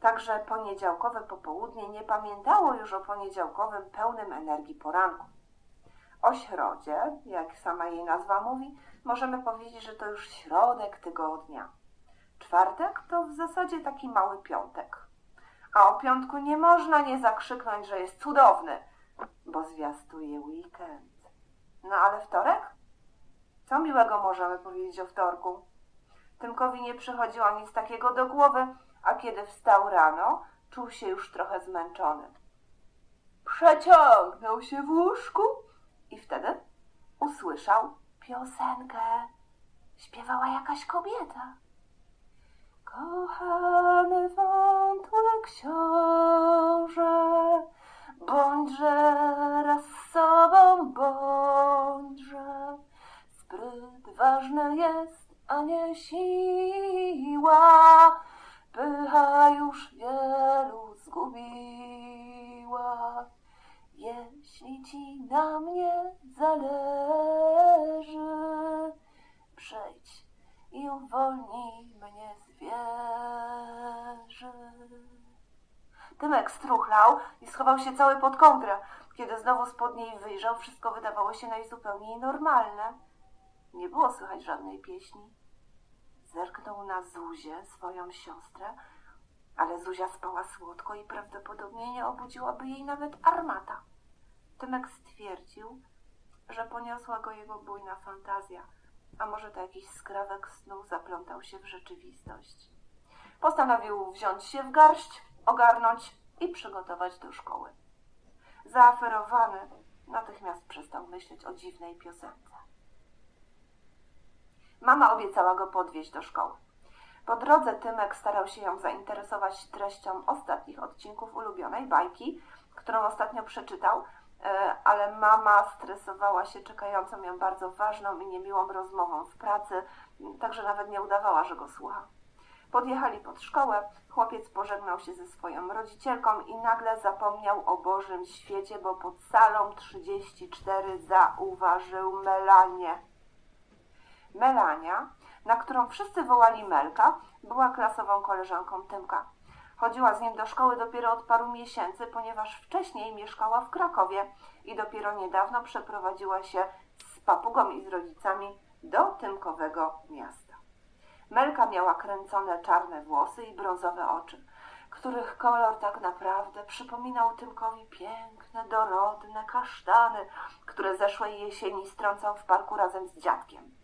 Także poniedziałkowe popołudnie nie pamiętało już o poniedziałkowym pełnym energii poranku. O środzie, jak sama jej nazwa mówi, możemy powiedzieć, że to już środek tygodnia. Czwartek to w zasadzie taki mały piątek. A o piątku nie można nie zakrzyknąć, że jest cudowny, bo zwiastuje weekend. No ale wtorek? Co miłego możemy powiedzieć o wtorku? Tymkowi nie przychodziło nic takiego do głowy, a kiedy wstał rano, czuł się już trochę zmęczony. Przeciągnął się w łóżku i wtedy usłyszał piosenkę. Śpiewała jakaś kobieta. Kochany wątły książę, bądźże raz sobą, bądźże. Spryt ważny jest, a nie siła, pycha już wielu zgubiła. Jeśli ci na mnie zależy, przejdź i uwolnij mnie z wieży. Tymek struchlał i schował się cały pod kągrę. Kiedy znowu spod niej wyjrzał, wszystko wydawało się najzupełniej normalne. Nie było słychać żadnej pieśni. Zerknął na Zuzię, swoją siostrę, ale Zuzia spała słodko i prawdopodobnie nie obudziłaby jej nawet armata. Tymek stwierdził, że poniosła go jego bujna fantazja, a może to jakiś skrawek snu zaplątał się w rzeczywistość. Postanowił wziąć się w garść, ogarnąć i przygotować do szkoły. Zaaferowany natychmiast przestał myśleć o dziwnej piosence. Mama obiecała go podwieźć do szkoły. Po drodze Tymek starał się ją zainteresować treścią ostatnich odcinków ulubionej bajki, którą ostatnio przeczytał, e, ale mama stresowała się czekającą ją bardzo ważną i niemiłą rozmową w pracy, także nawet nie udawała, że go słucha. Podjechali pod szkołę, chłopiec pożegnał się ze swoją rodzicielką i nagle zapomniał o Bożym świecie, bo pod salą 34 zauważył Melanię. Melania, na którą wszyscy wołali Melka, była klasową koleżanką Tymka. Chodziła z nim do szkoły dopiero od paru miesięcy, ponieważ wcześniej mieszkała w Krakowie i dopiero niedawno przeprowadziła się z papugą i z rodzicami do Tymkowego miasta. Melka miała kręcone czarne włosy i brązowe oczy, których kolor tak naprawdę przypominał Tymkowi piękne, dorodne kasztany, które zeszłej jesieni strącał w parku razem z dziadkiem.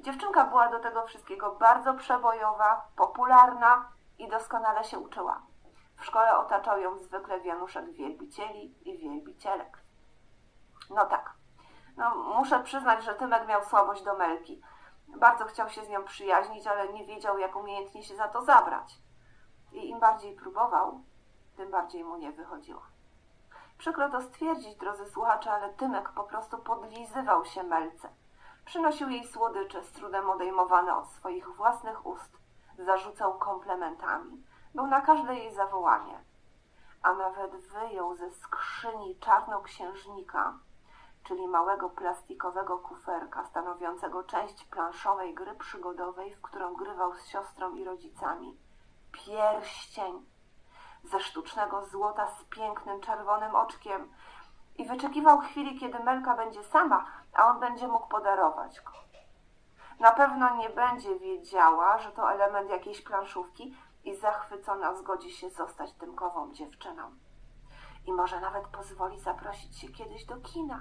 Dziewczynka była do tego wszystkiego bardzo przebojowa, popularna i doskonale się uczyła. W szkole otaczał ją zwykle wianuszek wielbicieli i wielbicielek. No tak, no, muszę przyznać, że Tymek miał słabość do Melki. Bardzo chciał się z nią przyjaźnić, ale nie wiedział, jak umiejętnie się za to zabrać. I im bardziej próbował, tym bardziej mu nie wychodziło. Przykro to stwierdzić, drodzy słuchacze, ale Tymek po prostu podlizywał się Melce. Przynosił jej słodycze, z trudem odejmowane od swoich własnych ust. Zarzucał komplementami. Był na każde jej zawołanie. A nawet wyjął ze skrzyni czarnoksiężnika, czyli małego plastikowego kuferka stanowiącego część planszowej gry przygodowej, w którą grywał z siostrą i rodzicami. Pierścień ze sztucznego złota z pięknym czerwonym oczkiem i wyczekiwał chwili, kiedy Melka będzie sama, a on będzie mógł podarować go. Na pewno nie będzie wiedziała, że to element jakiejś planszówki i zachwycona zgodzi się zostać tymkową dziewczyną. I może nawet pozwoli zaprosić się kiedyś do kina.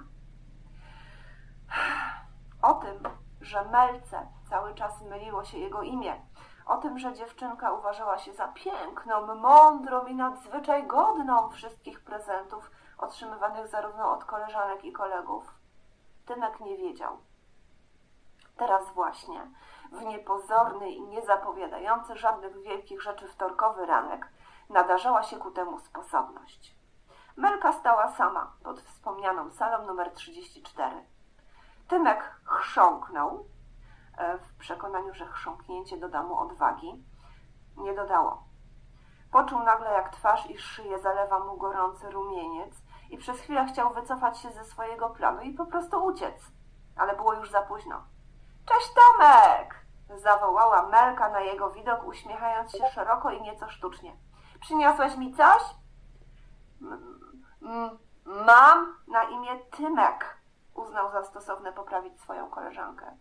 O tym, że Melce cały czas myliło się jego imię, o tym, że dziewczynka uważała się za piękną, mądrą i nadzwyczaj godną wszystkich prezentów otrzymywanych zarówno od koleżanek i kolegów, Tymek nie wiedział. Teraz właśnie, w niepozorny i niezapowiadający żadnych wielkich rzeczy wtorkowy ranek, nadarzała się ku temu sposobność. Melka stała sama pod wspomnianą salą numer 34. Tymek chrząknął, e, w przekonaniu, że chrząknięcie doda mu odwagi. Nie dodało. Poczuł nagle, jak twarz i szyję zalewa mu gorący rumieniec i przez chwilę chciał wycofać się ze swojego planu i po prostu uciec. Ale było już za późno. Cześć Tomek! Zawołała Melka na jego widok, uśmiechając się szeroko i nieco sztucznie. Przyniosłeś mi coś? Mam na imię Tymek, uznał za stosowne poprawić swoją koleżankę.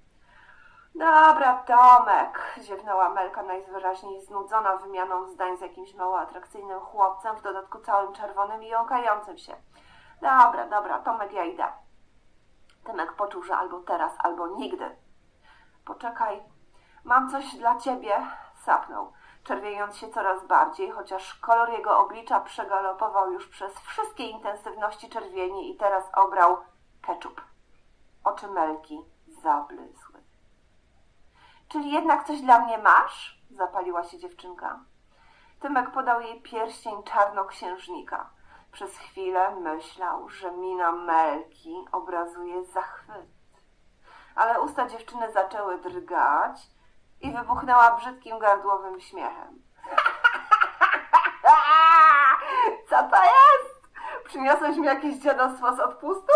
Dobra, Tomek, ziewnęła Melka najwyraźniej znudzona wymianą zdań z jakimś mało atrakcyjnym chłopcem, w dodatku całym czerwonym i jąkającym się. Dobra, dobra, Tomek, ja idę. Tymek poczuł, że albo teraz, albo nigdy. Poczekaj, mam coś dla ciebie, sapnął, czerwiejąc się coraz bardziej, chociaż kolor jego oblicza przegalopował już przez wszystkie intensywności czerwieni i teraz obrał keczup. Oczy Melki zablysły. Czyli jednak coś dla mnie masz? Zapaliła się dziewczynka. Tymek podał jej pierścień czarnoksiężnika. Przez chwilę myślał, że mina Melki obrazuje zachwyt. Ale usta dziewczyny zaczęły drgać i wybuchnęła brzydkim gardłowym śmiechem. Co to jest? Przyniosłeś mi jakieś dziadostwo z odpustu?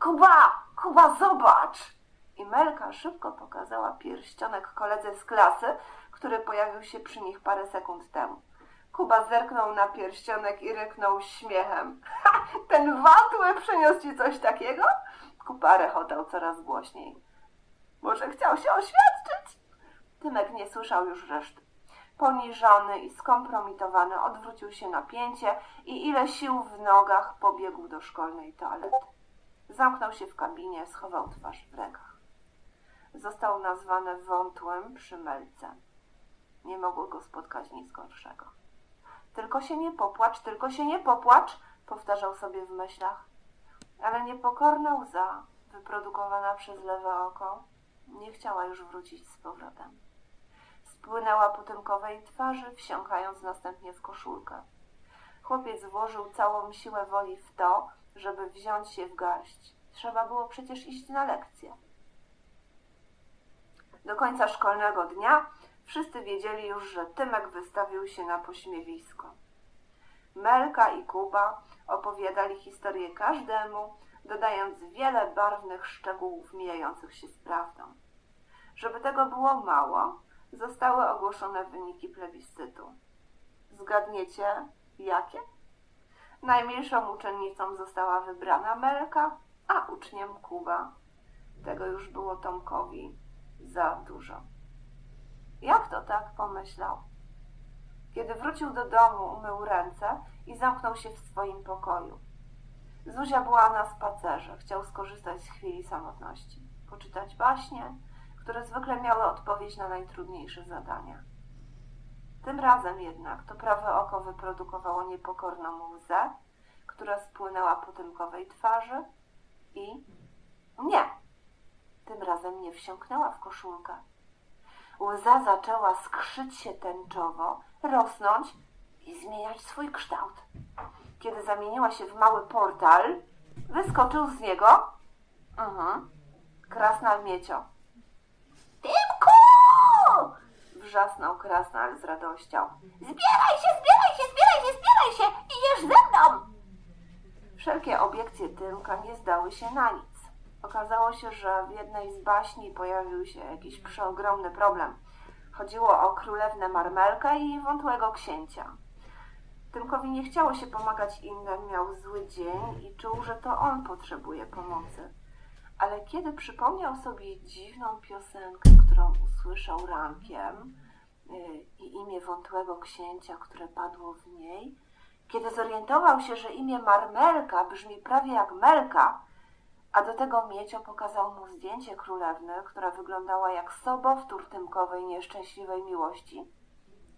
Kuba, Kuba, zobacz! I Melka szybko pokazała pierścionek koledze z klasy, który pojawił się przy nich parę sekund temu. Kuba zerknął na pierścionek i ryknął śmiechem. Ha, ten wątły przyniósł ci coś takiego? Kuba rechotał coraz głośniej. Może chciał się oświadczyć? Tymek nie słyszał już reszty. Poniżony i skompromitowany odwrócił się na pięcie i ile sił w nogach pobiegł do szkolnej toalety. Zamknął się w kabinie, schował twarz w rękach. Został nazwany wątłym przy Melce. Nie mogło go spotkać nic gorszego. Tylko się nie popłacz, tylko się nie popłacz, powtarzał sobie w myślach. Ale niepokorna łza, wyprodukowana przez lewe oko, nie chciała już wrócić z powrotem. Spłynęła po tymkowej twarzy, wsiąkając następnie w koszulkę. Chłopiec włożył całą siłę woli w to, żeby wziąć się w garść. Trzeba było przecież iść na lekcję. Do końca szkolnego dnia wszyscy wiedzieli już, że Tymek wystawił się na pośmiewisko. Melka i Kuba opowiadali historię każdemu, dodając wiele barwnych szczegółów mijających się z prawdą. Żeby tego było mało, zostały ogłoszone wyniki plebiscytu. Zgadniecie, jakie? Najmniejszą uczennicą została wybrana Melka, a uczniem Kuba. Tego już było Tomkowi za dużo. Jak to tak pomyślał? Kiedy wrócił do domu, umył ręce i zamknął się w swoim pokoju. Zuzia była na spacerze. Chciał skorzystać z chwili samotności. Poczytać baśnie, które zwykle miały odpowiedź na najtrudniejsze zadania. Tym razem jednak to prawe oko wyprodukowało niepokorną łzę, która spłynęła po tymkowej twarzy i nie, tym razem nie wsiąknęła w koszulkę. Łza zaczęła skrzyć się tęczowo, rosnąć i zmieniać swój kształt. Kiedy zamieniła się w mały portal, wyskoczył z niego mhm, krasnal miecio. Tymku! Wrzasnął krasnal z radością. Zbieraj się, zbieraj się, zbieraj się, zbieraj się! Idziesz ze mną! Wszelkie obiekcje Tymka nie zdały się na nic. Okazało się, że w jednej z baśni pojawił się jakiś przeogromny problem. Chodziło o królewnę Marmelkę i wątłego księcia. Tymkowi nie chciało się pomagać innym, miał zły dzień i czuł, że to on potrzebuje pomocy. Ale kiedy przypomniał sobie dziwną piosenkę, którą usłyszał rankiem yy, i imię wątłego księcia, które padło w niej, kiedy zorientował się, że imię Marmelka brzmi prawie jak Melka, a do tego Miecio pokazał mu zdjęcie królewny, która wyglądała jak sobowtór tymkowej nieszczęśliwej miłości,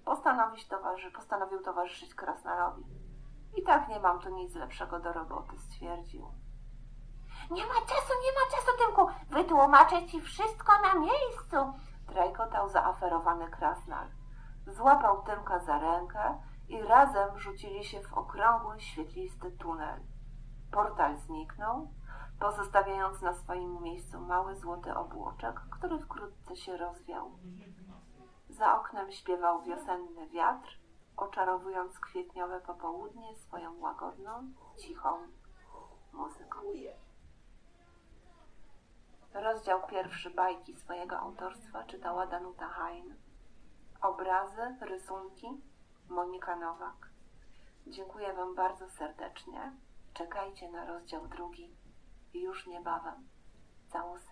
postanowić towarzy, postanowił towarzyszyć Krasnalowi. I tak nie mam tu nic lepszego do roboty, stwierdził. Nie ma czasu, nie ma czasu, Tymku! Wytłumaczę ci wszystko na miejscu! Trajkotał zaaferowany Krasnal. Złapał Tymka za rękę i razem rzucili się w okrągły, świetlisty tunel. Portal zniknął, pozostawiając na swoim miejscu mały złoty obłoczek, który wkrótce się rozwiał. Za oknem śpiewał wiosenny wiatr, oczarowując kwietniowe popołudnie swoją łagodną, cichą muzyką. Rozdział pierwszy bajki swojego autorstwa czytała Danuta Hain. Obrazy, rysunki Monika Nowak. Dziękuję Wam bardzo serdecznie. Czekajcie na rozdział drugi już niebawem. Całusy.